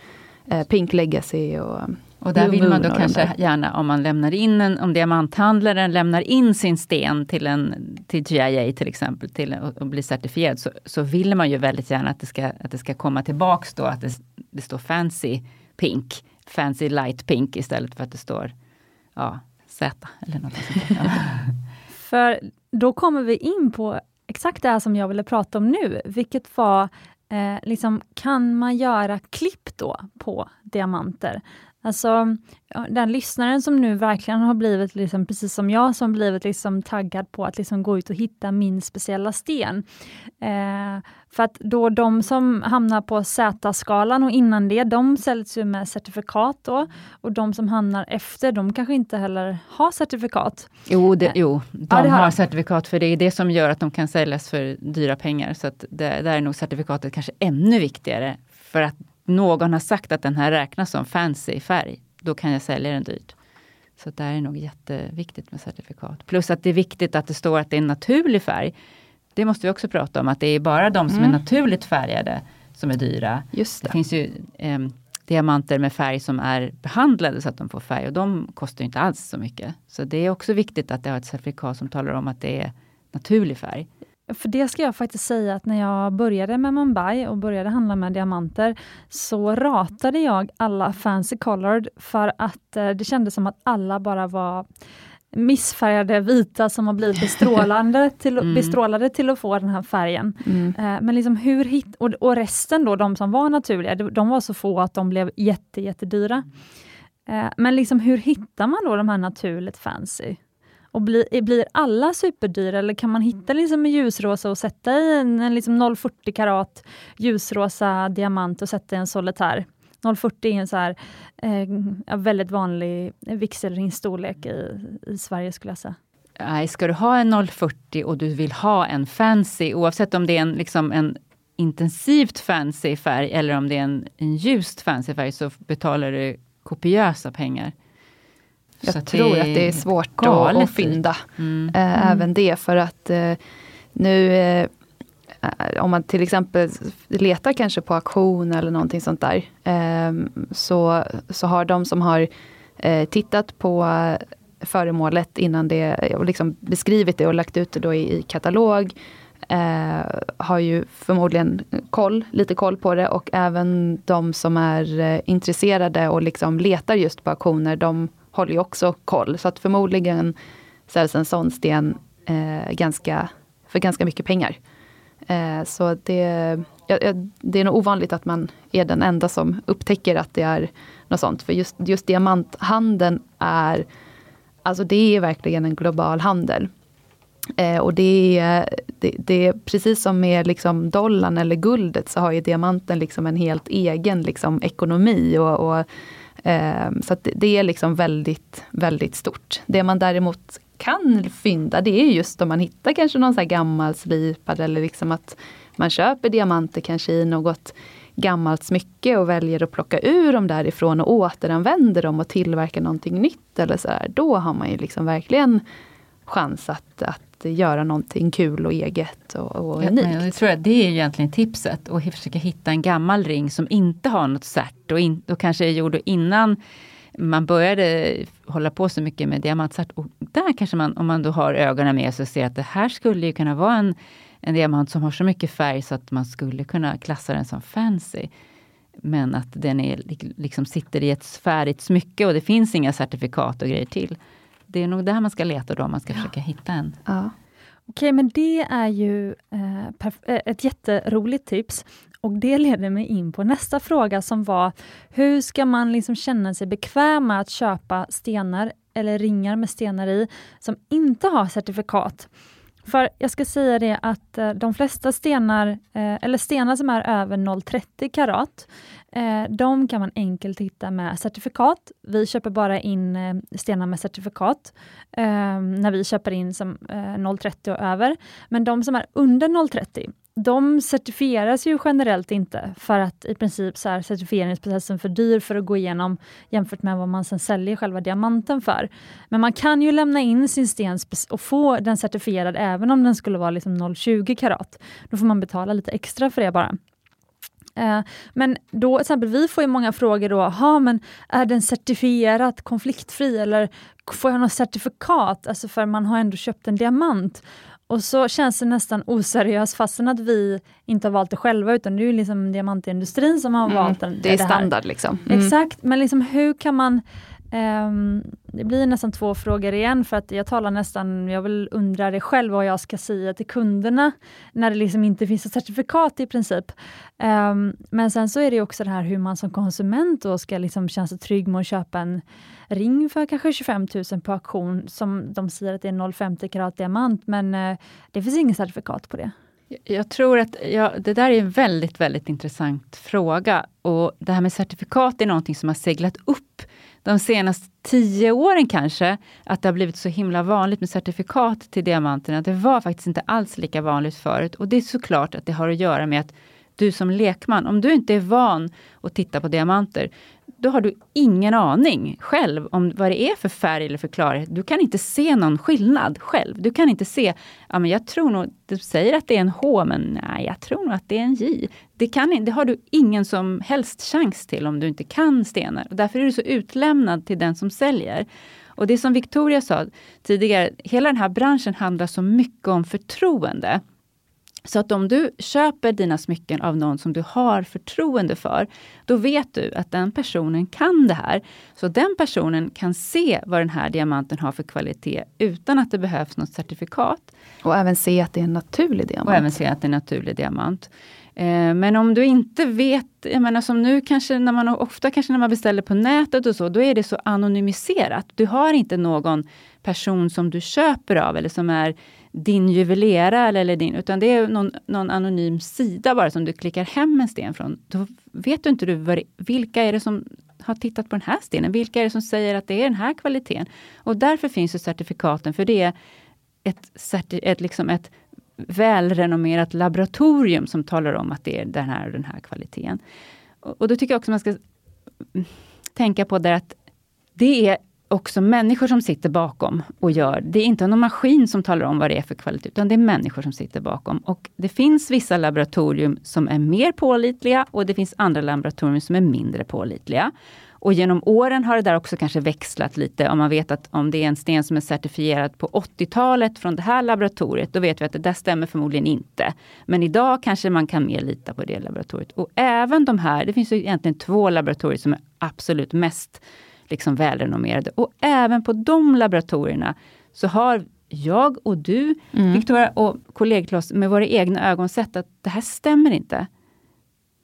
Eh, Pink Legacy och och där vill man då kanske gärna, om man lämnar in en, om diamanthandlaren lämnar in sin sten till, en, till GIA till exempel, till, och, och blir certifierad, så, så vill man ju väldigt gärna att det ska, att det ska komma tillbaks då, att det, det står fancy pink, fancy light pink istället för att det står ja, Z eller något sånt. För då kommer vi in på exakt det här som jag ville prata om nu, vilket var eh, liksom, kan man göra klipp då på diamanter? Alltså, den lyssnaren som nu verkligen har blivit, liksom, precis som jag, som blivit liksom taggad på att liksom gå ut och hitta min speciella sten. Eh, för att då de som hamnar på Z-skalan och innan det, de säljs ju med certifikat då. Och de som hamnar efter, de kanske inte heller har certifikat. Jo, det, jo de ja, har, har certifikat, för det är det som gör att de kan säljas för dyra pengar. Så att det, där är nog certifikatet kanske ännu viktigare. För att någon har sagt att den här räknas som fancy färg, då kan jag sälja den dyrt. Så det är nog jätteviktigt med certifikat. Plus att det är viktigt att det står att det är en naturlig färg. Det måste vi också prata om, att det är bara de som mm. är naturligt färgade som är dyra. Just det. det finns ju eh, diamanter med färg som är behandlade så att de får färg och de kostar inte alls så mycket. Så det är också viktigt att det har ett certifikat som talar om att det är naturlig färg. För det ska jag faktiskt säga att när jag började med Mumbai och började handla med diamanter, så ratade jag alla fancy colored för att eh, det kändes som att alla bara var missfärgade vita som har blivit bestrålande till, mm. bestrålade till att få den här färgen. Mm. Eh, men liksom hur hit, och, och, resten då, de som var naturliga, de var så få att de blev jätte, jättedyra. Eh, men liksom hur hittar man då de här naturligt fancy? Och blir, blir alla superdyra eller kan man hitta liksom en ljusrosa och sätta i en, en liksom 040 karat ljusrosa diamant och sätta i en solitär? 040 är en så här, eh, väldigt vanlig vigselringsstorlek i, i Sverige skulle jag säga. Nej, ska du ha en 040 och du vill ha en fancy, oavsett om det är en, liksom en intensivt fancy färg eller om det är en, en ljust fancy färg, så betalar du kopiösa pengar. Jag tror att det är svårt att, att fynda mm. Äh, även det för att äh, nu äh, om man till exempel letar kanske på auktion eller någonting sånt där. så, så har de som har tittat på föremålet innan det och liksom beskrivit det och lagt ut det då i, i katalog. Eh, har ju förmodligen koll, lite koll på det och även de som är eh, intresserade och liksom letar just på auktioner, de håller ju också koll. Så att förmodligen säljs en sån sten eh, ganska, för ganska mycket pengar. Eh, så det, ja, det är nog ovanligt att man är den enda som upptäcker att det är något sånt. För just, just diamanthandeln är, alltså det är verkligen en global handel. Eh, och det är, det, det, är precis som med liksom dollarn eller guldet så har ju diamanten liksom en helt egen liksom ekonomi. och, och Ehm, så det är liksom väldigt, väldigt stort. Det man däremot kan fynda det är just om man hittar kanske någon så gammal slipad eller liksom att man köper diamanter kanske i något gammalt smycke och väljer att plocka ur dem därifrån och återanvänder dem och tillverkar någonting nytt. eller så där, Då har man ju liksom verkligen chans att, att göra någonting kul och eget och, och ja, unikt. Jag tror att det är egentligen tipset, att försöka hitta en gammal ring som inte har något cert och, in, och kanske är gjord innan man började hålla på så mycket med diamantcert. Och där kanske man, om man då har ögonen med sig, ser att det här skulle ju kunna vara en, en diamant som har så mycket färg så att man skulle kunna klassa den som fancy. Men att den är, liksom sitter i ett färdigt smycke och det finns inga certifikat och grejer till det är nog där man ska leta då, om man ska försöka hitta en. Ja. Okej, men det är ju eh, eh, ett jätteroligt tips. Och det leder mig in på nästa fråga som var, hur ska man liksom känna sig bekväm med att köpa stenar eller ringar med stenar i, som inte har certifikat? För jag ska säga det att eh, de flesta stenar, eh, eller stenar som är över 0,30 karat, eh, de kan man enkelt hitta med certifikat. Vi köper bara in stenar med certifikat när vi köper in som 0,30 och över. Men de som är under 0,30, de certifieras ju generellt inte för att i princip så är certifieringsprocessen för dyr för att gå igenom jämfört med vad man sen säljer själva diamanten för. Men man kan ju lämna in sin sten och få den certifierad även om den skulle vara liksom 0,20 karat. Då får man betala lite extra för det bara. Eh, men då, till exempel, vi får ju många frågor då, aha, men är den certifierat konfliktfri eller får jag något certifikat? Alltså för man har ändå köpt en diamant. Och så känns det nästan oseriöst fastän att vi inte har valt det själva utan det är ju liksom diamantindustrin som har mm, valt den, det. är det standard liksom. Mm. Exakt, men liksom hur kan man um, det blir nästan två frågor igen för att jag talar nästan, jag vill undra det själv vad jag ska säga till kunderna när det liksom inte finns ett certifikat i princip. Um, men sen så är det också det här hur man som konsument då ska liksom känna sig trygg med att köpa en ring för kanske 25 000 på auktion som de säger att det är 0,50 karat diamant men uh, det finns inget certifikat på det. Jag tror att ja, det där är en väldigt, väldigt intressant fråga. Och det här med certifikat är någonting som har seglat upp de senaste tio åren kanske, att det har blivit så himla vanligt med certifikat till diamanterna. Det var faktiskt inte alls lika vanligt förut. Och det är såklart att det har att göra med att du som lekman, om du inte är van att titta på diamanter, då har du ingen aning själv om vad det är för färg eller för klarhet. Du kan inte se någon skillnad själv. Du kan inte se, ja men jag tror nog, du säger att det är en H, men nej, jag tror nog att det är en J. Det, kan, det har du ingen som helst chans till om du inte kan stenar. Och därför är du så utlämnad till den som säljer. Och det som Victoria sa tidigare, hela den här branschen handlar så mycket om förtroende. Så att om du köper dina smycken av någon som du har förtroende för, då vet du att den personen kan det här. Så den personen kan se vad den här diamanten har för kvalitet utan att det behövs något certifikat. Och även se att det är en naturlig diamant. Och även se att det är en naturlig diamant. Eh, men om du inte vet, jag menar som nu kanske när man ofta kanske när man beställer på nätet och så, då är det så anonymiserat. Du har inte någon person som du köper av eller som är din juvelerare eller din, utan det är någon, någon, anonym sida bara som du klickar hem en sten från. Då vet du inte du vad, vilka är det som har tittat på den här stenen? Vilka är det som säger att det är den här kvaliteten? Och därför finns ju certifikaten, för det är ett, ett, liksom ett välrenommerat laboratorium som talar om att det är den här och den här kvaliteten. Och, och då tycker jag också man ska tänka på det att det är också människor som sitter bakom och gör. Det är inte någon maskin som talar om vad det är för kvalitet, utan det är människor som sitter bakom. Och det finns vissa laboratorium som är mer pålitliga och det finns andra laboratorium som är mindre pålitliga. Och genom åren har det där också kanske växlat lite. Om man vet att om det är en sten som är certifierad på 80-talet från det här laboratoriet, då vet vi att det där stämmer förmodligen inte. Men idag kanske man kan mer lita på det laboratoriet. Och även de här, det finns ju egentligen två laboratorier som är absolut mest liksom välrenommerade. Och även på de laboratorierna så har jag och du, mm. Victoria och kollegor till oss, med våra egna ögon sett att det här stämmer inte.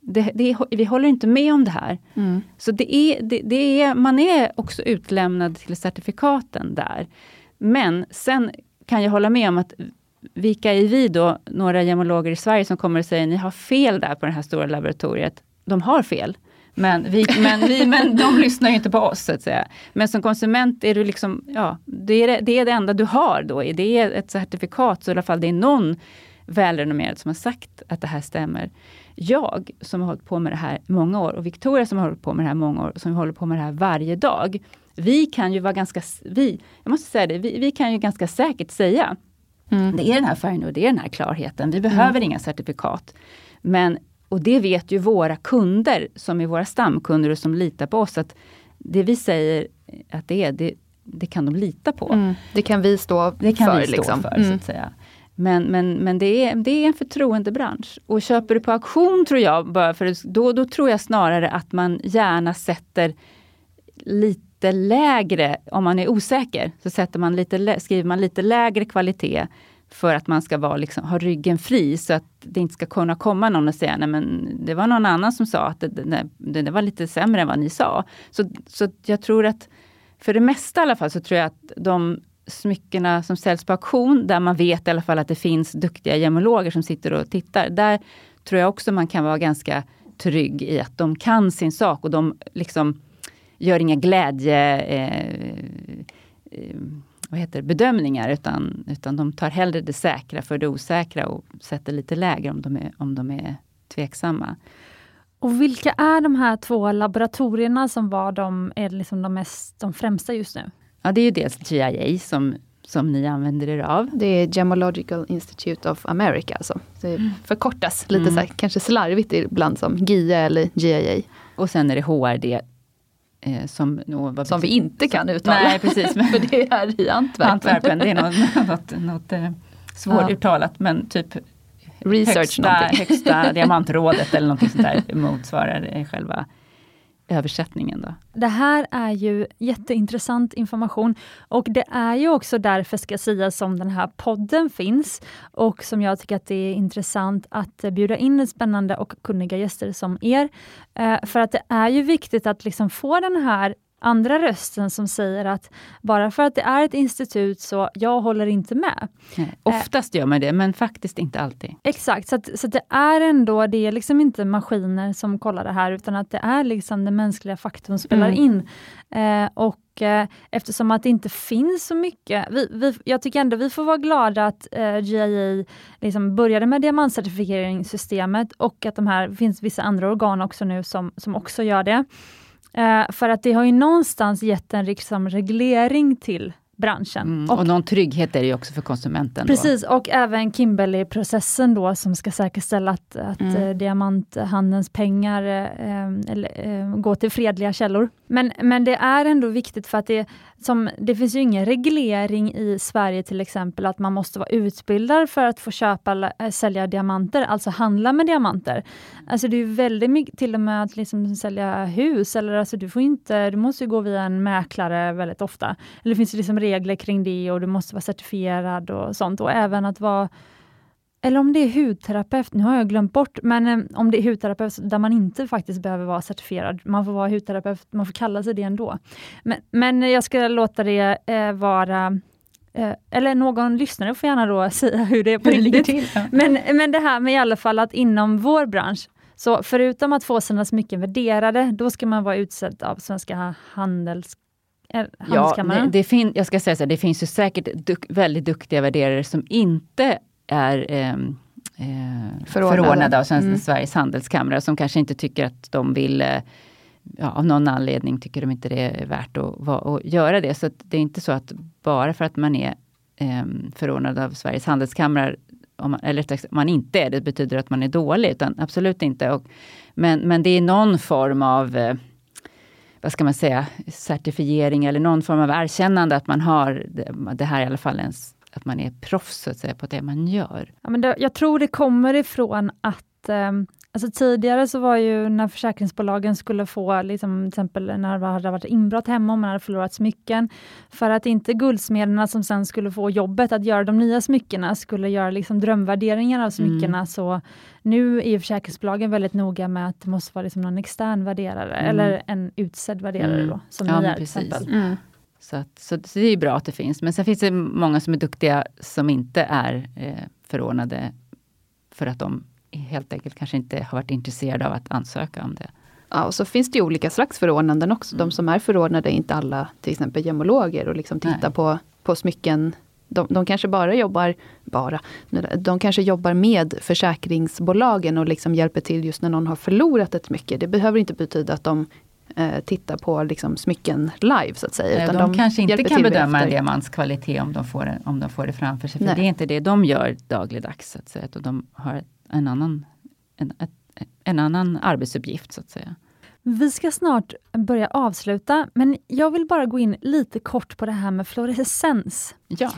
Det, det, vi håller inte med om det här. Mm. Så det är, det, det, är, man är också utlämnad till certifikaten där. Men sen kan jag hålla med om att vilka är vi då, några gemologer i Sverige, som kommer och säger ni har fel där på det här stora laboratoriet. De har fel. Men, vi, men, vi, men de lyssnar ju inte på oss, så att säga. Men som konsument är du liksom, ja, det är det, det är det enda du har då. Det är ett certifikat, så i alla fall det är någon välrenommerad som har sagt att det här stämmer. Jag som har hållit på med det här många år och Victoria som har hållit på med det här många år, som håller på med det här varje dag. Vi kan ju vara ganska, vi, jag måste säga det, vi, vi kan ju ganska säkert säga Mm. Det är den här färgen och det är den här klarheten. Vi behöver mm. inga certifikat. Men och det vet ju våra kunder, som är våra stamkunder och som litar på oss, att det vi säger att det är, det, det kan de lita på. Mm. Det kan vi stå det kan för. Vi stå liksom. för mm. så att säga. Men, men, men det, är, det är en förtroendebransch. Och köper du på auktion, tror jag, bara för, då, då tror jag snarare att man gärna sätter lite lägre, om man är osäker, så sätter man lite, skriver man lite lägre kvalitet för att man ska vara, liksom, ha ryggen fri så att det inte ska kunna komma någon och säga nej men det var någon annan som sa att det, det, det var lite sämre än vad ni sa. Så, så jag tror att för det mesta i alla fall så tror jag att de smyckena som säljs på auktion, där man vet i alla fall att det finns duktiga gemologer som sitter och tittar. Där tror jag också man kan vara ganska trygg i att de kan sin sak och de liksom gör inga glädje... Eh, eh, vad heter det, bedömningar utan, utan de tar hellre det säkra för det osäkra och sätter lite lägre om de är, om de är tveksamma. Och vilka är de här två laboratorierna som var de, är liksom de, mest, de främsta just nu? Ja, det är ju dels GIA som, som ni använder er av. Det är Gemological Institute of America. Alltså. Det mm. förkortas lite mm. så här, kanske slarvigt ibland som GIA eller GIA. Och sen är det HRD Eh, som, no, som vi inte kan uttala. Nej, precis. för det är i Antwerpen. Antwerpen det är något, något, något eh, svåruttalat ja. men typ Research högsta, högsta diamantrådet eller något sånt där motsvarar själva översättningen. Då. Det här är ju jätteintressant information och det är ju också därför ska sägas som den här podden finns och som jag tycker att det är intressant att bjuda in spännande och kunniga gäster som er. Eh, för att det är ju viktigt att liksom få den här andra rösten som säger att bara för att det är ett institut så jag håller inte med. Nej, oftast gör man det, men faktiskt inte alltid. Exakt, så, att, så att det är ändå, det är liksom inte maskiner som kollar det här, utan att det är liksom den mänskliga faktorn som spelar mm. in. Eh, och eh, eftersom att det inte finns så mycket, vi, vi, jag tycker ändå vi får vara glada att eh, GIA liksom började med diamantcertifieringssystemet och att de här, det finns vissa andra organ också nu som, som också gör det. Eh, för att det har ju någonstans gett en liksom reglering till branschen. Mm, och, och någon trygghet är det ju också för konsumenten. Precis, då. och även Kimberley-processen då som ska säkerställa att, att mm. eh, diamanthandelns pengar eh, eller, eh, går till fredliga källor. Men, men det är ändå viktigt för att det, som, det finns ju ingen reglering i Sverige till exempel att man måste vara utbildad för att få köpa, eller eh, sälja diamanter, alltså handla med diamanter. Alltså det är väldigt mycket, till och med att liksom sälja hus, eller alltså du får inte, du måste gå via en mäklare väldigt ofta. Eller det finns liksom regler kring det och du måste vara certifierad och sånt och även att vara eller om det är hudterapeut, nu har jag glömt bort, men eh, om det är hudterapeut där man inte faktiskt behöver vara certifierad, man får vara hudterapeut, man får kalla sig det ändå. Men, men jag ska låta det eh, vara eh, eller någon lyssnare får gärna då säga hur det är på riktigt. Till, ja. men, men det här med i alla fall att inom vår bransch, så förutom att få sina smycken värderade, då ska man vara utsedd av Svenska Handels eh, Ja, det, det fin jag ska säga så här, det finns ju säkert duk väldigt duktiga värderare som inte är ehm, eh, förordnade. förordnade av Svenska mm. Sveriges Handelskamrar som kanske inte tycker att de vill eh, ja, av någon anledning tycker de inte det är värt att, att göra det. Så det är inte så att bara för att man är eh, förordnad av Sveriges Handelskamrar om man, eller om man inte är det, betyder att man är dålig, utan absolut inte. Och, men, men det är någon form av eh, vad ska man säga, certifiering eller någon form av erkännande att man har det, här i alla fall ens att man är proffs så att säga, på det man gör? Ja, men det, jag tror det kommer ifrån att eh, Alltså tidigare så var ju när försäkringsbolagen skulle få, liksom, till exempel när det hade varit inbrott hemma och man hade förlorat smycken, för att inte guldsmederna som sen skulle få jobbet att göra de nya smyckena skulle göra liksom drömvärderingar av smyckena, mm. så nu är försäkringsbolagen väldigt noga med att det måste vara liksom någon extern värderare, mm. eller en utsedd värderare mm. då, som ja, ni är till exempel. Mm. Så, att, så, så, det är bra att det finns. Men sen finns det många som är duktiga som inte är eh, förordnade för att de helt enkelt kanske inte har varit intresserade av att ansöka om det. Ja, och så finns det olika slags förordnanden också. De som är förordnade är inte alla till exempel gemologer och liksom tittar på, på smycken. De, de kanske bara jobbar, bara, de kanske jobbar med försäkringsbolagen och liksom hjälper till just när någon har förlorat ett smycke. Det behöver inte betyda att de eh, titta på liksom, smycken live så att säga. Utan de, de kanske inte kan bedöma en diamants kvalitet om de, får, om de får det framför sig. För Nej. det är inte det de gör dagligdags. Så att säga. Och de har en annan, en, en annan arbetsuppgift så att säga. Vi ska snart börja avsluta, men jag vill bara gå in lite kort på det här med fluorescens. Ja.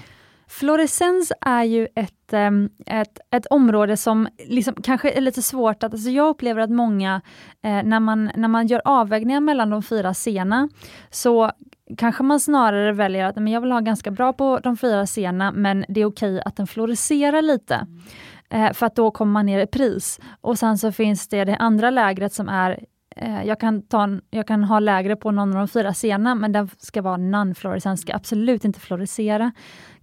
Fluorescens är ju ett, ett, ett område som liksom kanske är lite svårt att... Alltså jag upplever att många, eh, när, man, när man gör avvägningar mellan de fyra scenerna, så kanske man snarare väljer att men jag vill ha ganska bra på de fyra scenerna, men det är okej att den fluorescerar lite. Mm. för att då kommer man ner i pris. Och sen så finns det det andra lägret som är eh, jag, kan ta en, jag kan ha lägre på någon av de fyra sena, men den ska vara non-fluorescent, ska absolut inte fluorescera.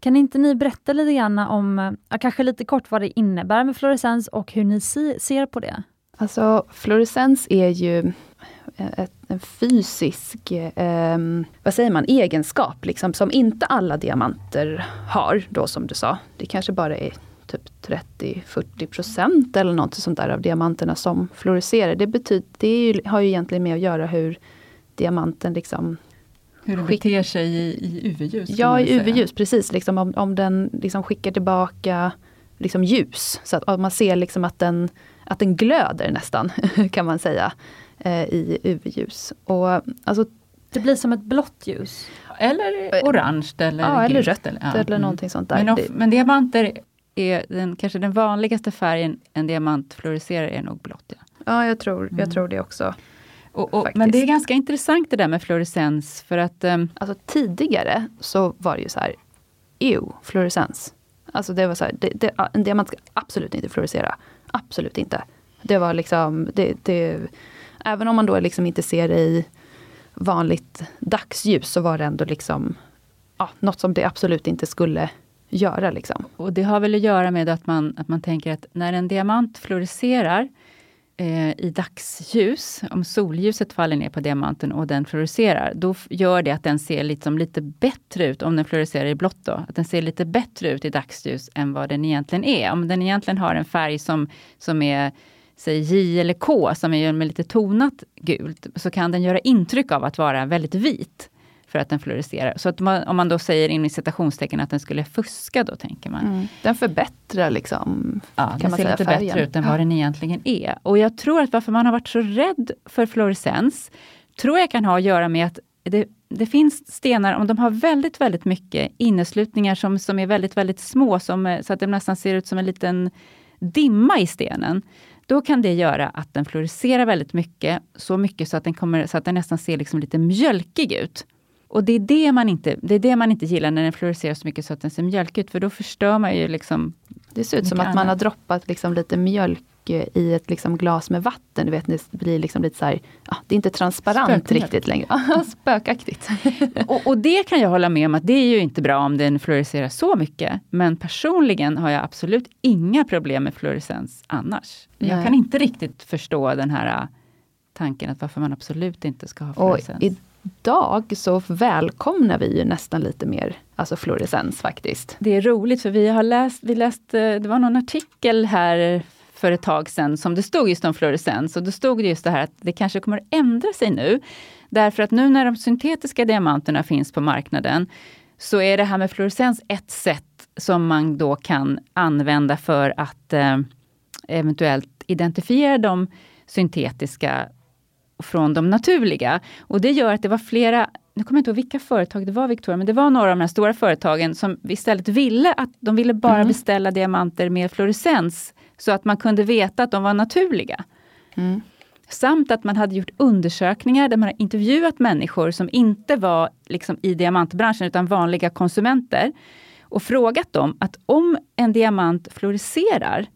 Kan inte ni berätta lite grann om, kanske lite kort vad det innebär med fluorescens och hur ni si, ser på det? Alltså fluorescens är ju eh, ett, en fysisk, eh, vad säger man, egenskap liksom, som inte alla diamanter har, då som du sa. Det kanske bara är typ 30-40 procent eller något sånt där av diamanterna som fluorescerar. Det, betyder, det ju, har ju egentligen med att göra hur diamanten liksom hur den beter sig i, i UV-ljus? Ja, i UV-ljus, precis. Liksom, om, om den liksom skickar tillbaka liksom, ljus. Så att man ser liksom att, den, att den glöder nästan, kan man säga, eh, i UV-ljus. Och, alltså, det blir som ett blått ljus? Eller orange eller ja, eller rött eller, ja. eller mm. någonting sånt där. Men, men diamanter är den, kanske den vanligaste färgen en diamant fluorescerar är nog blått. Ja, ja jag, tror, jag mm. tror det också. Och, och, men det är ganska intressant det där med fluorescens för att... Um, alltså tidigare så var det ju så här, ew, fluorescens. Alltså det var så här, det, det, en diamant ska absolut inte fluorescera. Absolut inte. Det var liksom, det, det, även om man då liksom inte ser det i vanligt dagsljus så var det ändå liksom ja, något som det absolut inte skulle göra. Liksom. Och det har väl att göra med att man, att man tänker att när en diamant fluorescerar eh, i dagsljus, om solljuset faller ner på diamanten och den fluorescerar, då gör det att den ser liksom lite bättre ut, om den fluorescerar i blått då, att den ser lite bättre ut i dagsljus än vad den egentligen är. Om den egentligen har en färg som, som är säg J eller K, som är med lite tonat gult, så kan den göra intryck av att vara väldigt vit för att den fluorescerar. Så att man, om man då säger inom citationstecken att den skulle fuska, då tänker man. Mm. Den förbättrar liksom, ja, kan den man ser lite färgen. bättre ut än vad den egentligen är. Och jag tror att varför man har varit så rädd för fluorescens, tror jag kan ha att göra med att det, det finns stenar, om de har väldigt, väldigt mycket inneslutningar som, som är väldigt, väldigt små, som, så att de nästan ser ut som en liten dimma i stenen. Då kan det göra att den fluorescerar väldigt mycket, så mycket så att den, kommer, så att den nästan ser liksom lite mjölkig ut. Och det är det, man inte, det är det man inte gillar när den fluorescerar så mycket så att den ser mjölkig ut, för då förstör man ju liksom Det ser ut som att annat. man har droppat liksom lite mjölk i ett liksom glas med vatten. Du vet, det blir liksom lite så här, ja, det är inte transparent Spökmjölk. riktigt längre. Spökaktigt. och, och, det kan jag hålla med om att det är ju inte bra om den fluorescerar så mycket. Men personligen har jag absolut inga problem med fluorescens annars. Nej. Jag kan inte riktigt förstå den här äh, tanken att varför man absolut inte ska ha fluorescens dag idag så välkomnar vi ju nästan lite mer alltså fluorescens faktiskt. Det är roligt för vi har läst, vi läst eh, det var någon artikel här för ett tag sedan som det stod just om fluorescens och då stod det just det här att det kanske kommer att ändra sig nu. Därför att nu när de syntetiska diamanterna finns på marknaden så är det här med fluorescens ett sätt som man då kan använda för att eh, eventuellt identifiera de syntetiska från de naturliga. Och det gör att det var flera, nu kommer jag inte ihåg vilka företag det var Victoria, men det var några av de här stora företagen som istället ville att de ville bara mm. beställa diamanter med fluorescens så att man kunde veta att de var naturliga. Mm. Samt att man hade gjort undersökningar där man har intervjuat människor som inte var liksom i diamantbranschen utan vanliga konsumenter och frågat dem att om en diamant fluorescerar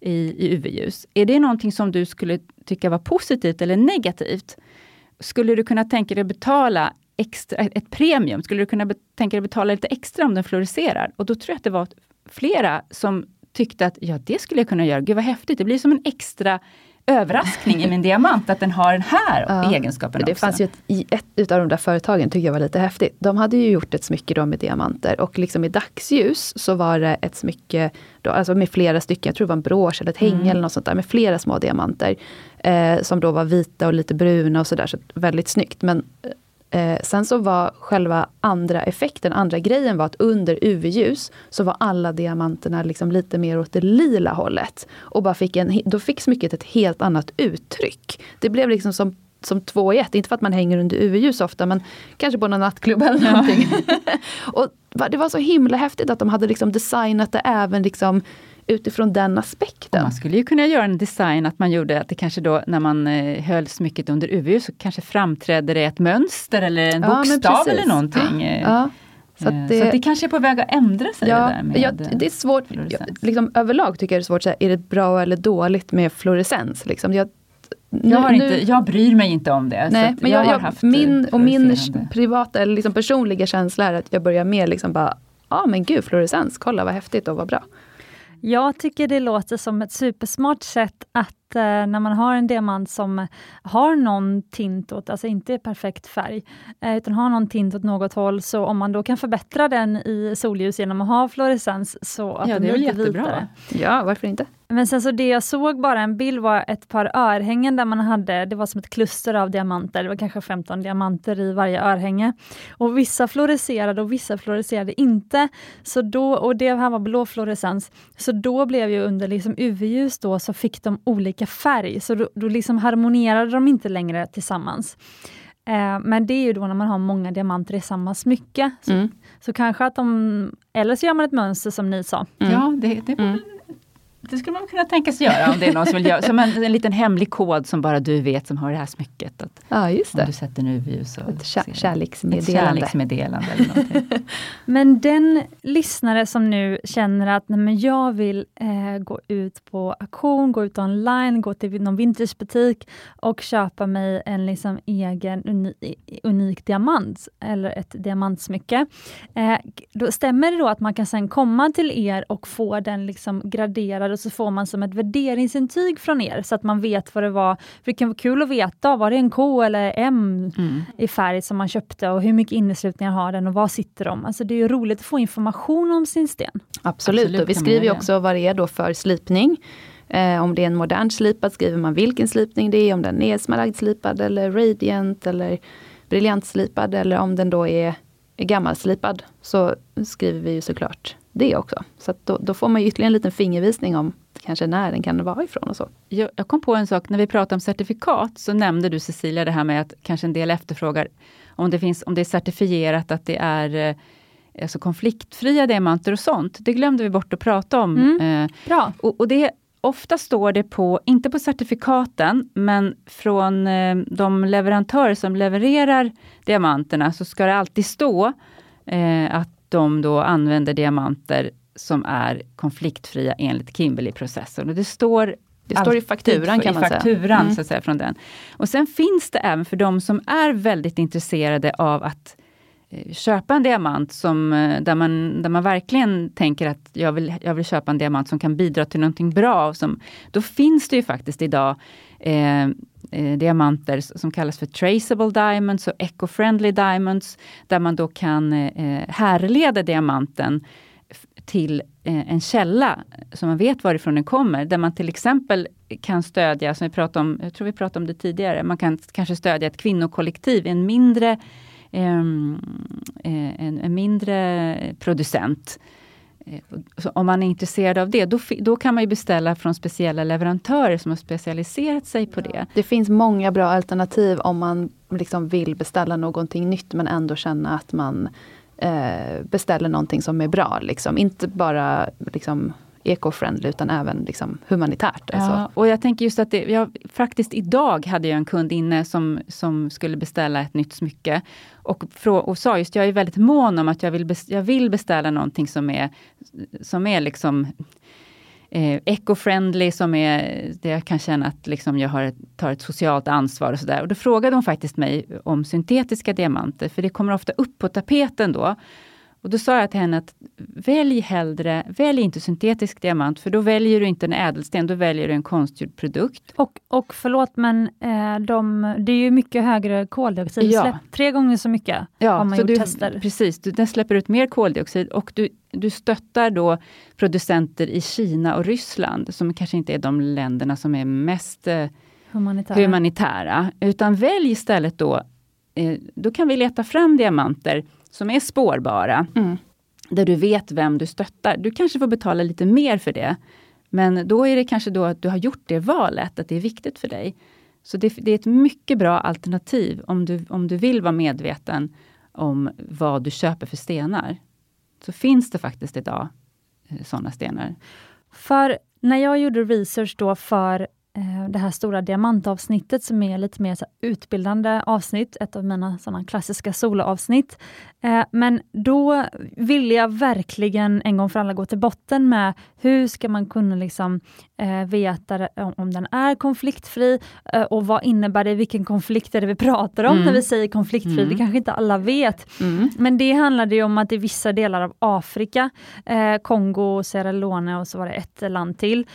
i, i UV-ljus, är det någonting som du skulle tycka var positivt eller negativt? Skulle du kunna tänka dig att betala extra, ett premium? Skulle du kunna tänka dig att betala lite extra om den fluorescerar? Och då tror jag att det var flera som tyckte att ja, det skulle jag kunna göra. Gud vad häftigt, det blir som en extra överraskning i min diamant att den har den här ja, egenskapen Det fanns ju ett, i ett utav de där företagen, tycker jag var lite häftigt. De hade ju gjort ett smycke då med diamanter och liksom i dagsljus så var det ett smycke då, alltså med flera stycken, jag tror det var en brosch eller ett hänge mm. eller något sånt där, med flera små diamanter. Eh, som då var vita och lite bruna och sådär, så väldigt snyggt. Men Eh, sen så var själva andra effekten, andra grejen var att under UV-ljus så var alla diamanterna liksom lite mer åt det lila hållet. Och bara fick en, då fick smycket ett helt annat uttryck. Det blev liksom som som två i ett. Inte för att man hänger under UV-ljus ofta, men kanske på någon nattklubb eller ja. någonting. och det var så himla häftigt att de hade liksom designat det även liksom utifrån den aspekten. Man skulle ju kunna göra en design att man gjorde att det kanske då när man eh, höll smycket under UV så kanske framträdde det ett mönster eller en ja, bokstav eller någonting. Ja. Så, att det, så att det kanske är på väg att ändra sig? Ja, det, med ja, det är svårt. Jag, liksom, överlag tycker jag det är svårt att säga, är det bra eller dåligt med fluorescens? Liksom. Jag, jag, har inte, jag bryr mig inte om det. Nej, men jag, jag, jag min, och min privata eller liksom personliga känsla är att jag börjar mer liksom bara, ja ah, men gud fluorescens, kolla vad häftigt och vad bra. Jag tycker det låter som ett supersmart sätt att eh, när man har en diamant som har någon tint åt, alltså inte perfekt färg, eh, utan har någon tint åt något håll, så om man då kan förbättra den i solljus genom att ha fluorescens så att ja, den blir lite jättebra. vitare. Ja, varför inte? Men sen så det jag såg bara en bild var ett par örhängen där man hade, det var som ett kluster av diamanter, det var kanske 15 diamanter i varje örhänge. Och vissa fluorescerade och vissa fluorescerade inte. Så då, och det här var blå fluorescens. Så då blev ju under liksom UV-ljus då så fick de olika färg, så då, då liksom harmonerade de inte längre tillsammans. Eh, men det är ju då när man har många diamanter i samma smycke. Så, mm. så kanske att de, eller så gör man ett mönster som ni sa. Mm. Ja, det, det mm. Det skulle man kunna tänka sig göra om det är någon som vill göra. Som en, en liten hemlig kod som bara du vet som har det här smycket. Att ja, just det. Om du sätter nu ljus och ett kär, kärleksmeddelande. Ett kärleksmeddelande eller någonting. men den lyssnare som nu känner att nej, men jag vill eh, gå ut på auktion, gå ut online, gå till någon vintagebutik och köpa mig en liksom egen uni, unik diamant eller ett diamantsmycke. Eh, då stämmer det då att man kan sen komma till er och få den liksom graderad och så får man som ett värderingsintyg från er så att man vet vad det var. För det kan vara kul att veta, var det en K eller M mm. i färg som man köpte och hur mycket inneslutningar har den och var sitter de? Alltså det är roligt att få information om sin sten. Absolut, Absolut och vi skriver också vad det är då för slipning. Eh, om det är en modern slipad skriver man vilken slipning det är, om den är smaragdslipad eller radiant eller briljantslipad eller om den då är gammalslipad så skriver vi ju såklart det också. Så då, då, får man ytterligare en liten fingervisning om kanske när den kan vara ifrån och så. Jag, jag kom på en sak, när vi pratade om certifikat så nämnde du Cecilia det här med att kanske en del efterfrågar om det, finns, om det är certifierat att det är eh, alltså konfliktfria diamanter och sånt. Det glömde vi bort att prata om. Mm, eh, bra. Och, och, det Ofta står det på, inte på certifikaten, men från eh, de leverantörer som levererar diamanterna så ska det alltid stå eh, att de då använder diamanter som är konfliktfria enligt Kimberley-processen. Och det står det står i fakturan kan man säga. fakturan, mm. så att säga, från den. Och sen finns det även för de som är väldigt intresserade av att eh, köpa en diamant som, eh, där, man, där man verkligen tänker att jag vill, jag vill köpa en diamant som kan bidra till någonting bra. Som, då finns det ju faktiskt idag eh, eh, diamanter som kallas för traceable diamonds och eco-friendly diamonds, där man då kan eh, eh härleda diamanten till eh, en källa så man vet varifrån den kommer. Där man till exempel kan stödja, som vi pratade om, jag tror vi pratade om det tidigare, man kan kanske stödja ett kvinnokollektiv, en mindre, ehm, eh, en, en mindre producent Eh, så om man är intresserad av det, då, då kan man beställa från speciella leverantörer som har specialiserat sig på det. Det finns många bra alternativ om man liksom vill beställa någonting nytt men ändå känna att man eh, beställer någonting som är bra. Liksom. Inte bara liksom, eco-friendly utan även liksom humanitärt. Alltså. Ja, och jag tänker just att det, jag, faktiskt idag hade jag en kund inne som, som skulle beställa ett nytt smycke. Och, och sa just, jag är väldigt mån om att jag vill, jag vill beställa någonting som är, som är liksom eh, eco-friendly, som är det jag kan känna att liksom jag har, tar ett socialt ansvar och sådär. Och då frågade hon faktiskt mig om syntetiska diamanter, för det kommer ofta upp på tapeten då. Och då sa jag till henne att välj hellre, välj inte syntetisk diamant, för då väljer du inte en ädelsten, då väljer du en konstgjord produkt. Och, och förlåt, men eh, de, det är ju mycket högre koldioxidutsläpp, ja. tre gånger så mycket ja, har man gjort du, tester. Precis, du, den släpper ut mer koldioxid och du, du stöttar då producenter i Kina och Ryssland, som kanske inte är de länderna som är mest eh, humanitära. humanitära. Utan välj istället då, eh, då kan vi leta fram diamanter som är spårbara, mm. där du vet vem du stöttar. Du kanske får betala lite mer för det, men då är det kanske då att du har gjort det valet, att det är viktigt för dig. Så det, det är ett mycket bra alternativ om du, om du vill vara medveten om vad du köper för stenar. Så finns det faktiskt idag eh, sådana stenar. För när jag gjorde research då för det här stora diamantavsnittet som är lite mer så utbildande avsnitt, ett av mina såna klassiska soloavsnitt. Eh, men då ville jag verkligen en gång för alla gå till botten med hur ska man kunna liksom eh, veta om den är konfliktfri och vad innebär det, vilken konflikt är det vi pratar om mm. när vi säger konfliktfri, mm. det kanske inte alla vet. Mm. Men det handlade ju om att i vissa delar av Afrika, Kongo, Sierra Leone och så var det ett land till,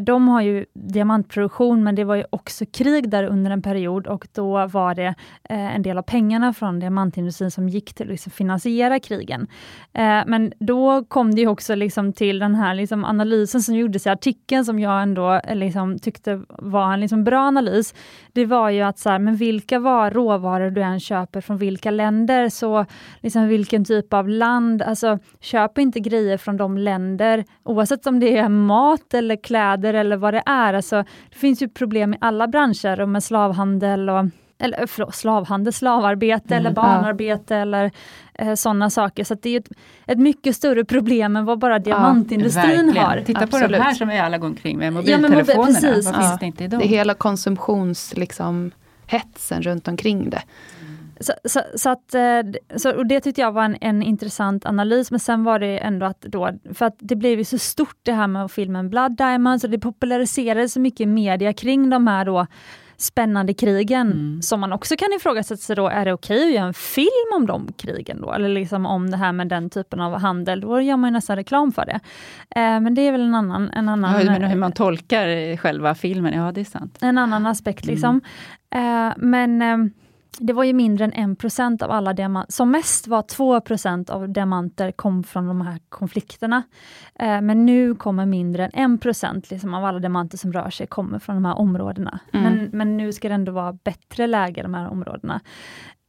de har ju diamant produktion, men det var ju också krig där under en period och då var det eh, en del av pengarna från diamantindustrin som gick till att liksom finansiera krigen. Eh, men då kom det också liksom till den här liksom analysen som gjordes i artikeln som jag ändå eh, liksom tyckte var en liksom bra analys. Det var ju att så här, men vilka var råvaror du än köper från vilka länder, så liksom vilken typ av land, alltså köp inte grejer från de länder, oavsett om det är mat eller kläder eller vad det är. Alltså, det finns ju problem i alla branscher och med slavhandel och eller förlåt, slavhandel, slavarbete mm, eller barnarbete ja. eller eh, sådana saker. Så det är ett, ett, mycket större problem än vad bara diamantindustrin ja, har. Titta Absolut. på de här som vi alla går omkring med, mobiltelefonerna. Ja, mobil, precis. Vad finns det inte i dem? Det är hela konsumtions, liksom, hetsen runt omkring det. Så, så, så, att, eh, så, och det tyckte jag var en, en, intressant analys, men sen var det ändå att då, för att det blev ju så stort det här med filmen Blood Diamonds och det populariserades så mycket media kring de här då spännande krigen, mm. som man också kan ifrågasätta sig då, är det okej okay att göra en film om de krigen då? Eller liksom om det här med den typen av handel, då gör man ju nästan reklam för det. Eh, men det är väl en annan... En annan ja, men hur man tolkar själva filmen, ja det är sant. En annan aspekt liksom. Mm. Eh, men eh, det var ju mindre än 1 av alla diamanter, som mest var 2% av diamanter kom från de här konflikterna. Eh, men nu kommer mindre än 1 liksom, av alla diamanter som rör sig kommer från de här områdena. Mm. Men, men nu ska det ändå vara bättre läge i de här områdena.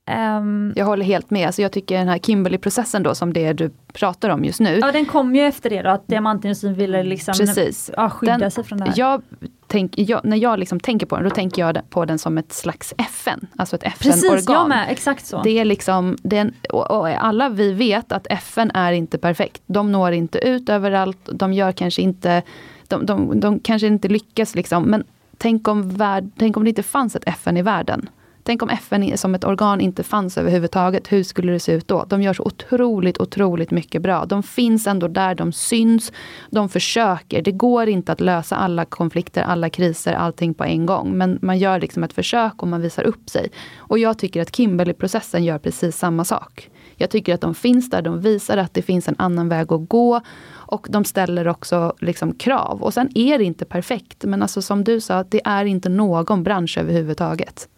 Um, jag håller helt med. Alltså jag tycker den här Kimberley-processen då, som det du pratar om just nu. Ja, den kom ju efter det då, att diamantindustrin ville liksom Precis. Ja, skydda den, sig från det här. Jag tänk, jag, när jag liksom tänker på den, då tänker jag på den som ett slags FN. Alltså ett FN-organ. Precis, jag med. Exakt så. Det är liksom, den, och, och alla vi vet att FN är inte perfekt. De når inte ut överallt, de gör kanske inte, de, de, de kanske inte lyckas liksom. Men tänk om, värld, tänk om det inte fanns ett FN i världen. Tänk om FN som ett organ inte fanns överhuvudtaget. Hur skulle det se ut då? De gör så otroligt, otroligt mycket bra. De finns ändå där, de syns, de försöker. Det går inte att lösa alla konflikter, alla kriser, allting på en gång. Men man gör liksom ett försök och man visar upp sig. Och jag tycker att Kimberley-processen gör precis samma sak. Jag tycker att de finns där, de visar att det finns en annan väg att gå. Och de ställer också liksom krav. Och sen är det inte perfekt. Men alltså som du sa, det är inte någon bransch överhuvudtaget.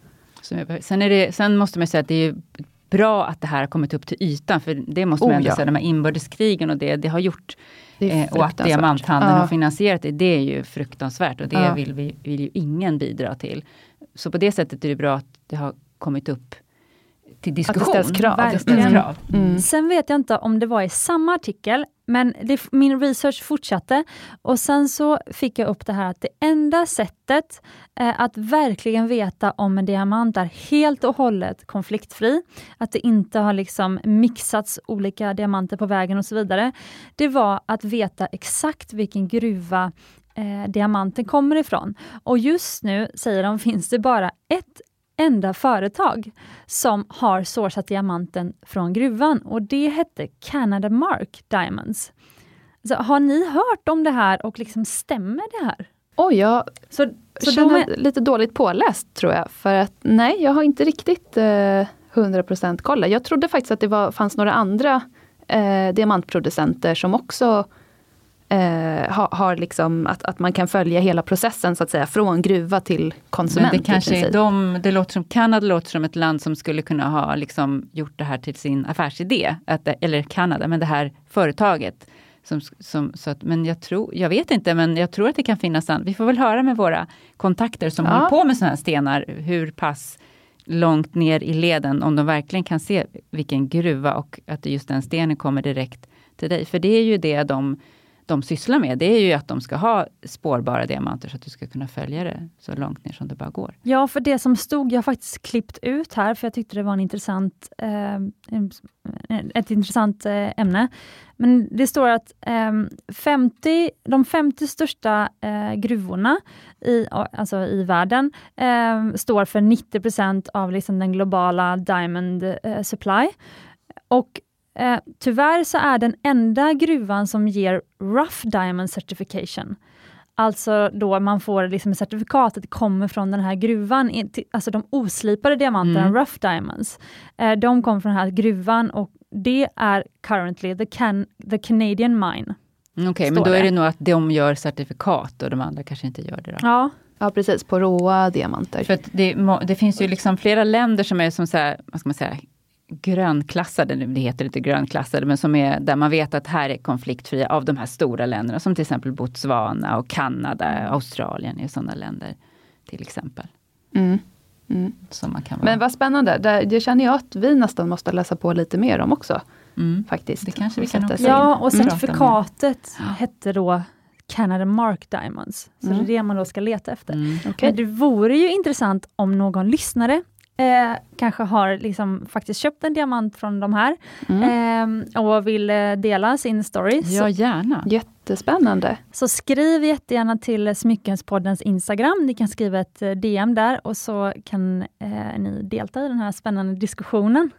Sen, det, sen måste man säga att det är bra att det här har kommit upp till ytan, för det måste man oh, ändå ja. säga, de här inbördeskrigen och det, det har gjort det eh, och att diamanthandeln ja. har finansierat det, det är ju fruktansvärt och det ja. vill, vi, vill ju ingen bidra till. Så på det sättet är det bra att det har kommit upp till diskussion. Att det ställs krav. Det ställs krav. Mm. Sen vet jag inte om det var i samma artikel, men det, min research fortsatte och sen så fick jag upp det här att det enda sättet eh, att verkligen veta om en diamant är helt och hållet konfliktfri, att det inte har liksom mixats olika diamanter på vägen och så vidare, det var att veta exakt vilken gruva eh, diamanten kommer ifrån. Och just nu, säger de, finns det bara ett enda företag som har sourcat diamanten från gruvan och det hette Canada Mark Diamonds. Så har ni hört om det här och liksom stämmer det här? Oj, jag så, så känner är... lite dåligt påläst tror jag. För att nej, jag har inte riktigt eh, 100% koll. Jag trodde faktiskt att det var, fanns några andra eh, diamantproducenter som också eh, har, har liksom att, att man kan följa hela processen så att säga från gruva till konsument. Men det kanske är de, det låter som Kanada låter som ett land som skulle kunna ha liksom gjort det här till sin affärsidé. Att, eller Kanada, men det här företaget. Som, som, så att, men jag, tror, jag vet inte, men jag tror att det kan finnas Vi får väl höra med våra kontakter som ja. håller på med sådana här stenar, hur pass långt ner i leden, om de verkligen kan se vilken gruva och att just den stenen kommer direkt till dig. För det är ju det de de sysslar med, det är ju att de ska ha spårbara diamanter så att du ska kunna följa det så långt ner som det bara går. Ja, för det som stod, jag har faktiskt klippt ut här, för jag tyckte det var en intressant, eh, ett intressant eh, ämne. Men det står att eh, 50, de 50 största eh, gruvorna i, alltså i världen eh, står för 90% av liksom den globala diamond eh, supply. Och Eh, tyvärr så är den enda gruvan som ger Rough Diamond Certification, alltså då man får liksom certifikatet kommer från den här gruvan, alltså de oslipade diamanterna, mm. Rough Diamonds, eh, de kommer från den här gruvan och det är currently the, can, the Canadian Mine. Okej, okay, men då är det nog att de gör certifikat och de andra kanske inte gör det. Då. Ja. Ja precis, på råa diamanter. För det, det, finns ju liksom flera länder som är som så här, vad ska man säga, grönklassade, det heter inte grönklassade, men som är där man vet att här är konfliktfria av de här stora länderna som till exempel Botswana och Kanada, Australien är sådana länder till exempel. Mm. Mm. Som man kan vara. Men vad spännande, det, det känner jag att vi nästan måste läsa på lite mer om också. Mm. Faktiskt. Det kanske vi kan också Ja, och certifikatet mm. hette då Canada Mark Diamonds. Så mm. det är det man då ska leta efter. Mm. Okay. Men det vore ju intressant om någon lyssnare eh, kanske har liksom faktiskt köpt en diamant från de här mm. eh, och vill eh, dela sin story. Ja, gärna. Jättespännande. Så skriv jättegärna till Smyckenspoddens Instagram. Ni kan skriva ett eh, DM där och så kan eh, ni delta i den här spännande diskussionen.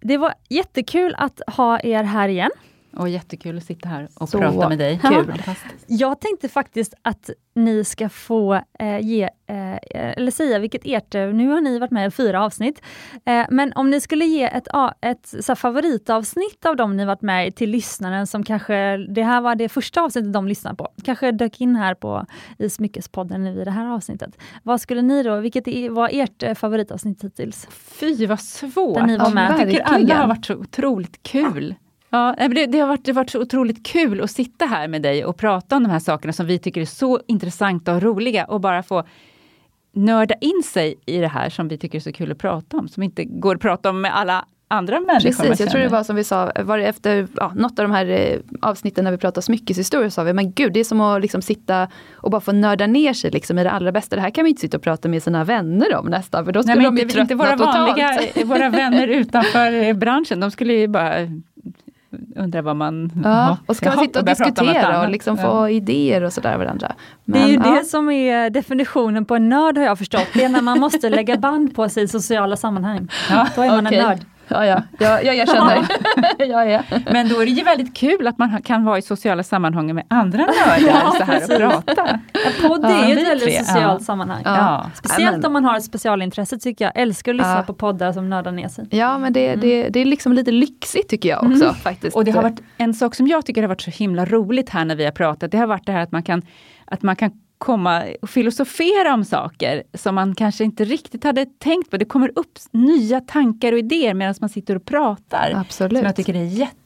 Det var jättekul att ha er här igen. Och jättekul att sitta här och så prata med dig. Kul. Jag tänkte faktiskt att ni ska få eh, ge, eh, eller säga vilket ert, nu har ni varit med i fyra avsnitt, eh, men om ni skulle ge ett, ett så favoritavsnitt av dem ni varit med i till lyssnaren som kanske, det här var det första avsnittet de lyssnade på, kanske dök in här på i Smyckespodden i det här avsnittet. Vad skulle ni då, vilket var ert eh, favoritavsnitt hittills? Fy vad svårt! Ni var med. Jag tycker alla har varit så otroligt kul. Ja, det, det, har varit, det har varit så otroligt kul att sitta här med dig och prata om de här sakerna som vi tycker är så intressanta och roliga och bara få nörda in sig i det här som vi tycker är så kul att prata om, som inte går att prata om med alla andra människor Precis, jag tror det var som vi sa, var det efter ja, något av de här eh, avsnitten när vi pratade smyckeshistoria sa vi, men gud det är som att liksom sitta och bara få nörda ner sig liksom i det allra bästa. Det här kan vi inte sitta och prata med sina vänner om nästan, för då skulle Nej, de ju tröttna inte våra vanliga, våra vänner utanför branschen, de skulle ju bara undrar vad man... Ja, och ska man sitta och diskutera och liksom få ja. idéer och sådär varandra. Men, det är ju ja. det som är definitionen på en nörd har jag förstått. Det är när man måste lägga band på sig i sociala sammanhang. Ja, Då är man okay. en nörd. Ja, ja, jag, jag erkänner. ja, ja. Men då är det ju väldigt kul att man kan vara i sociala sammanhang med andra nördar ja, så här och prata. Ja, podd är ju ett väldigt socialt sammanhang. Speciellt men, om man har ett specialintresse tycker jag. Älskar att lyssna på poddar som nördar ner sig. Ja, men det, det, mm. det är liksom lite lyxigt tycker jag också. Mm. faktiskt. Och det har varit en sak som jag tycker har varit så himla roligt här när vi har pratat. Det har varit det här att man kan, att man kan komma och filosofera om saker som man kanske inte riktigt hade tänkt på. Det kommer upp nya tankar och idéer medan man sitter och pratar. Absolut. Som jag tycker är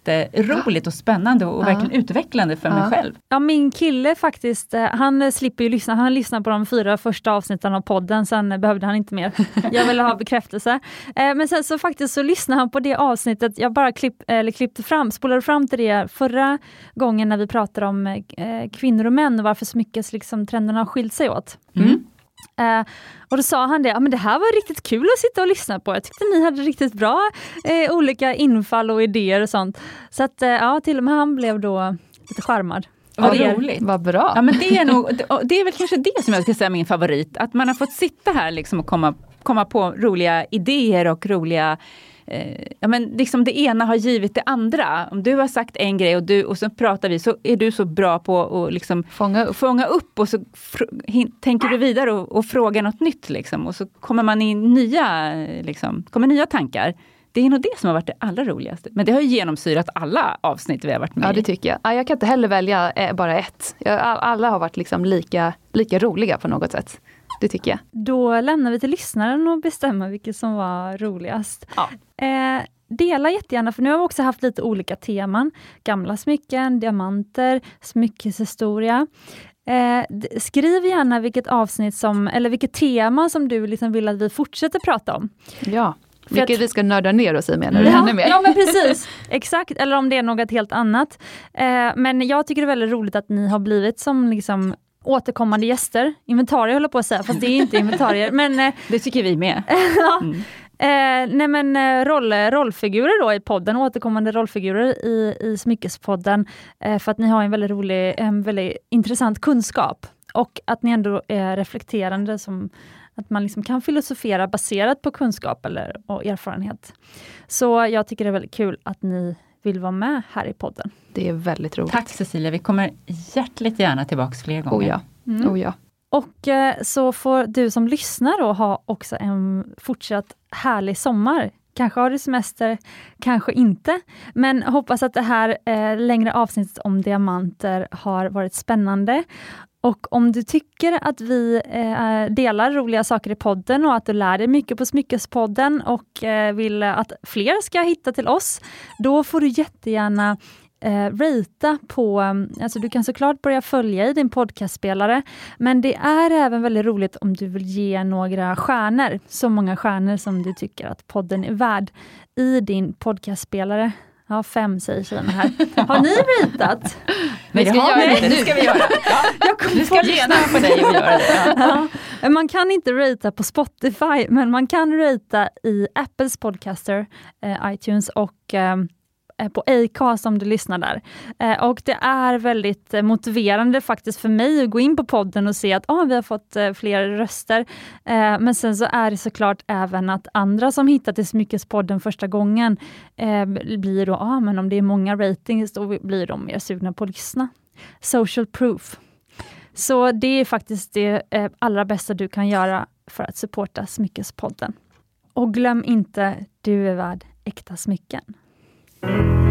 jätteroligt och spännande och ja. verkligen utvecklande för ja. mig själv. Ja, min kille faktiskt, eh, han slipper ju lyssna. Han lyssnar på de fyra första avsnitten av podden, sen behövde han inte mer. Jag ville ha bekräftelse. Eh, men sen så faktiskt så lyssnade han på det avsnittet, jag bara klipp, eller klippte fram, spolade fram till det förra gången när vi pratade om eh, kvinnor och män och varför smyckes liksom trenderna har skilt sig åt. Mm. Uh, och då sa han det, ja, men det här var riktigt kul att sitta och lyssna på. Jag tyckte ni hade riktigt bra uh, olika infall och idéer och sånt. Så att uh, ja, till och med han blev då lite charmad. Vad roligt. Vad bra. Ja, men det, är nog, det är väl kanske det som jag ska säga är min favorit. Att man har fått sitta här liksom och komma, komma på roliga idéer och roliga eh, ja, men liksom det ena har givit det andra. Om du har sagt en grej och, du, och så pratar vi, så är du så bra på att liksom fånga, upp. fånga upp och så tänker du vidare och, och frågar något nytt. Liksom, och så kommer man in nya, liksom, kommer nya tankar. Det är nog det som har varit det allra roligaste. Men det har ju genomsyrat alla avsnitt vi har varit med i. Ja, det tycker jag. Jag kan inte heller välja eh, bara ett. Alla har varit liksom lika, lika roliga på något sätt. Det tycker jag. Då lämnar vi till lyssnaren att bestämma vilket som var roligast. Ja. Eh, dela jättegärna, för nu har vi också haft lite olika teman. Gamla smycken, diamanter, smyckeshistoria. Eh, skriv gärna vilket avsnitt som, eller vilket tema som du liksom vill att vi fortsätter prata om. Ja. Vilket vi ska nörda ner oss i menar du? Ja, Ännu mer? ja men precis, exakt, eller om det är något helt annat. Eh, men jag tycker det är väldigt roligt att ni har blivit som liksom återkommande gäster. Inventarier håller på att säga, fast det är inte inventarier. men, eh, Det tycker vi med. Mm. Eh, nej men eh, roll, rollfigurer då i podden, återkommande rollfigurer i, i Smyckespodden. Eh, för att ni har en väldigt rolig, en väldigt intressant kunskap. Och att ni ändå är reflekterande, som att man liksom kan filosofera baserat på kunskap eller, och erfarenhet. Så jag tycker det är väldigt kul att ni vill vara med här i podden. Det är väldigt roligt. Tack Cecilia, vi kommer hjärtligt gärna tillbaks fler gånger. Oh ja. Mm. Oh ja. Och eh, så får du som lyssnar då ha också en fortsatt härlig sommar. Kanske har du semester, kanske inte. Men hoppas att det här eh, längre avsnittet om diamanter har varit spännande. Och om du tycker att vi eh, delar roliga saker i podden och att du lär dig mycket på Smyckespodden och eh, vill att fler ska hitta till oss, då får du jättegärna eh, rita på, eh, alltså du kan såklart börja följa i din podcastspelare, men det är även väldigt roligt om du vill ge några stjärnor, så många stjärnor som du tycker att podden är värd i din podcastspelare. Ja, fem säger tjejerna här. Har ni ratat? Nej, Vi det ska har göra vi det inte. nu. Det ska vi göra. Jag kom Vi ska på- lyssna på dig och göra det. Ja. Ja, man kan inte ratea på Spotify, men man kan ratea i Apples podcaster, eh, iTunes och eh, Eh, på Acast om du lyssnar där. Eh, och det är väldigt motiverande faktiskt för mig att gå in på podden och se att ah, vi har fått eh, fler röster. Men sen så är det såklart även att andra som hittat till Smyckespodden första gången blir då, ah, men om det är många ratings, då blir de mer sugna på att lyssna. Social proof. Så det är faktiskt det allra bästa du kan göra för att supporta Smyckespodden. Och glöm inte, du är värd äkta smycken. thank you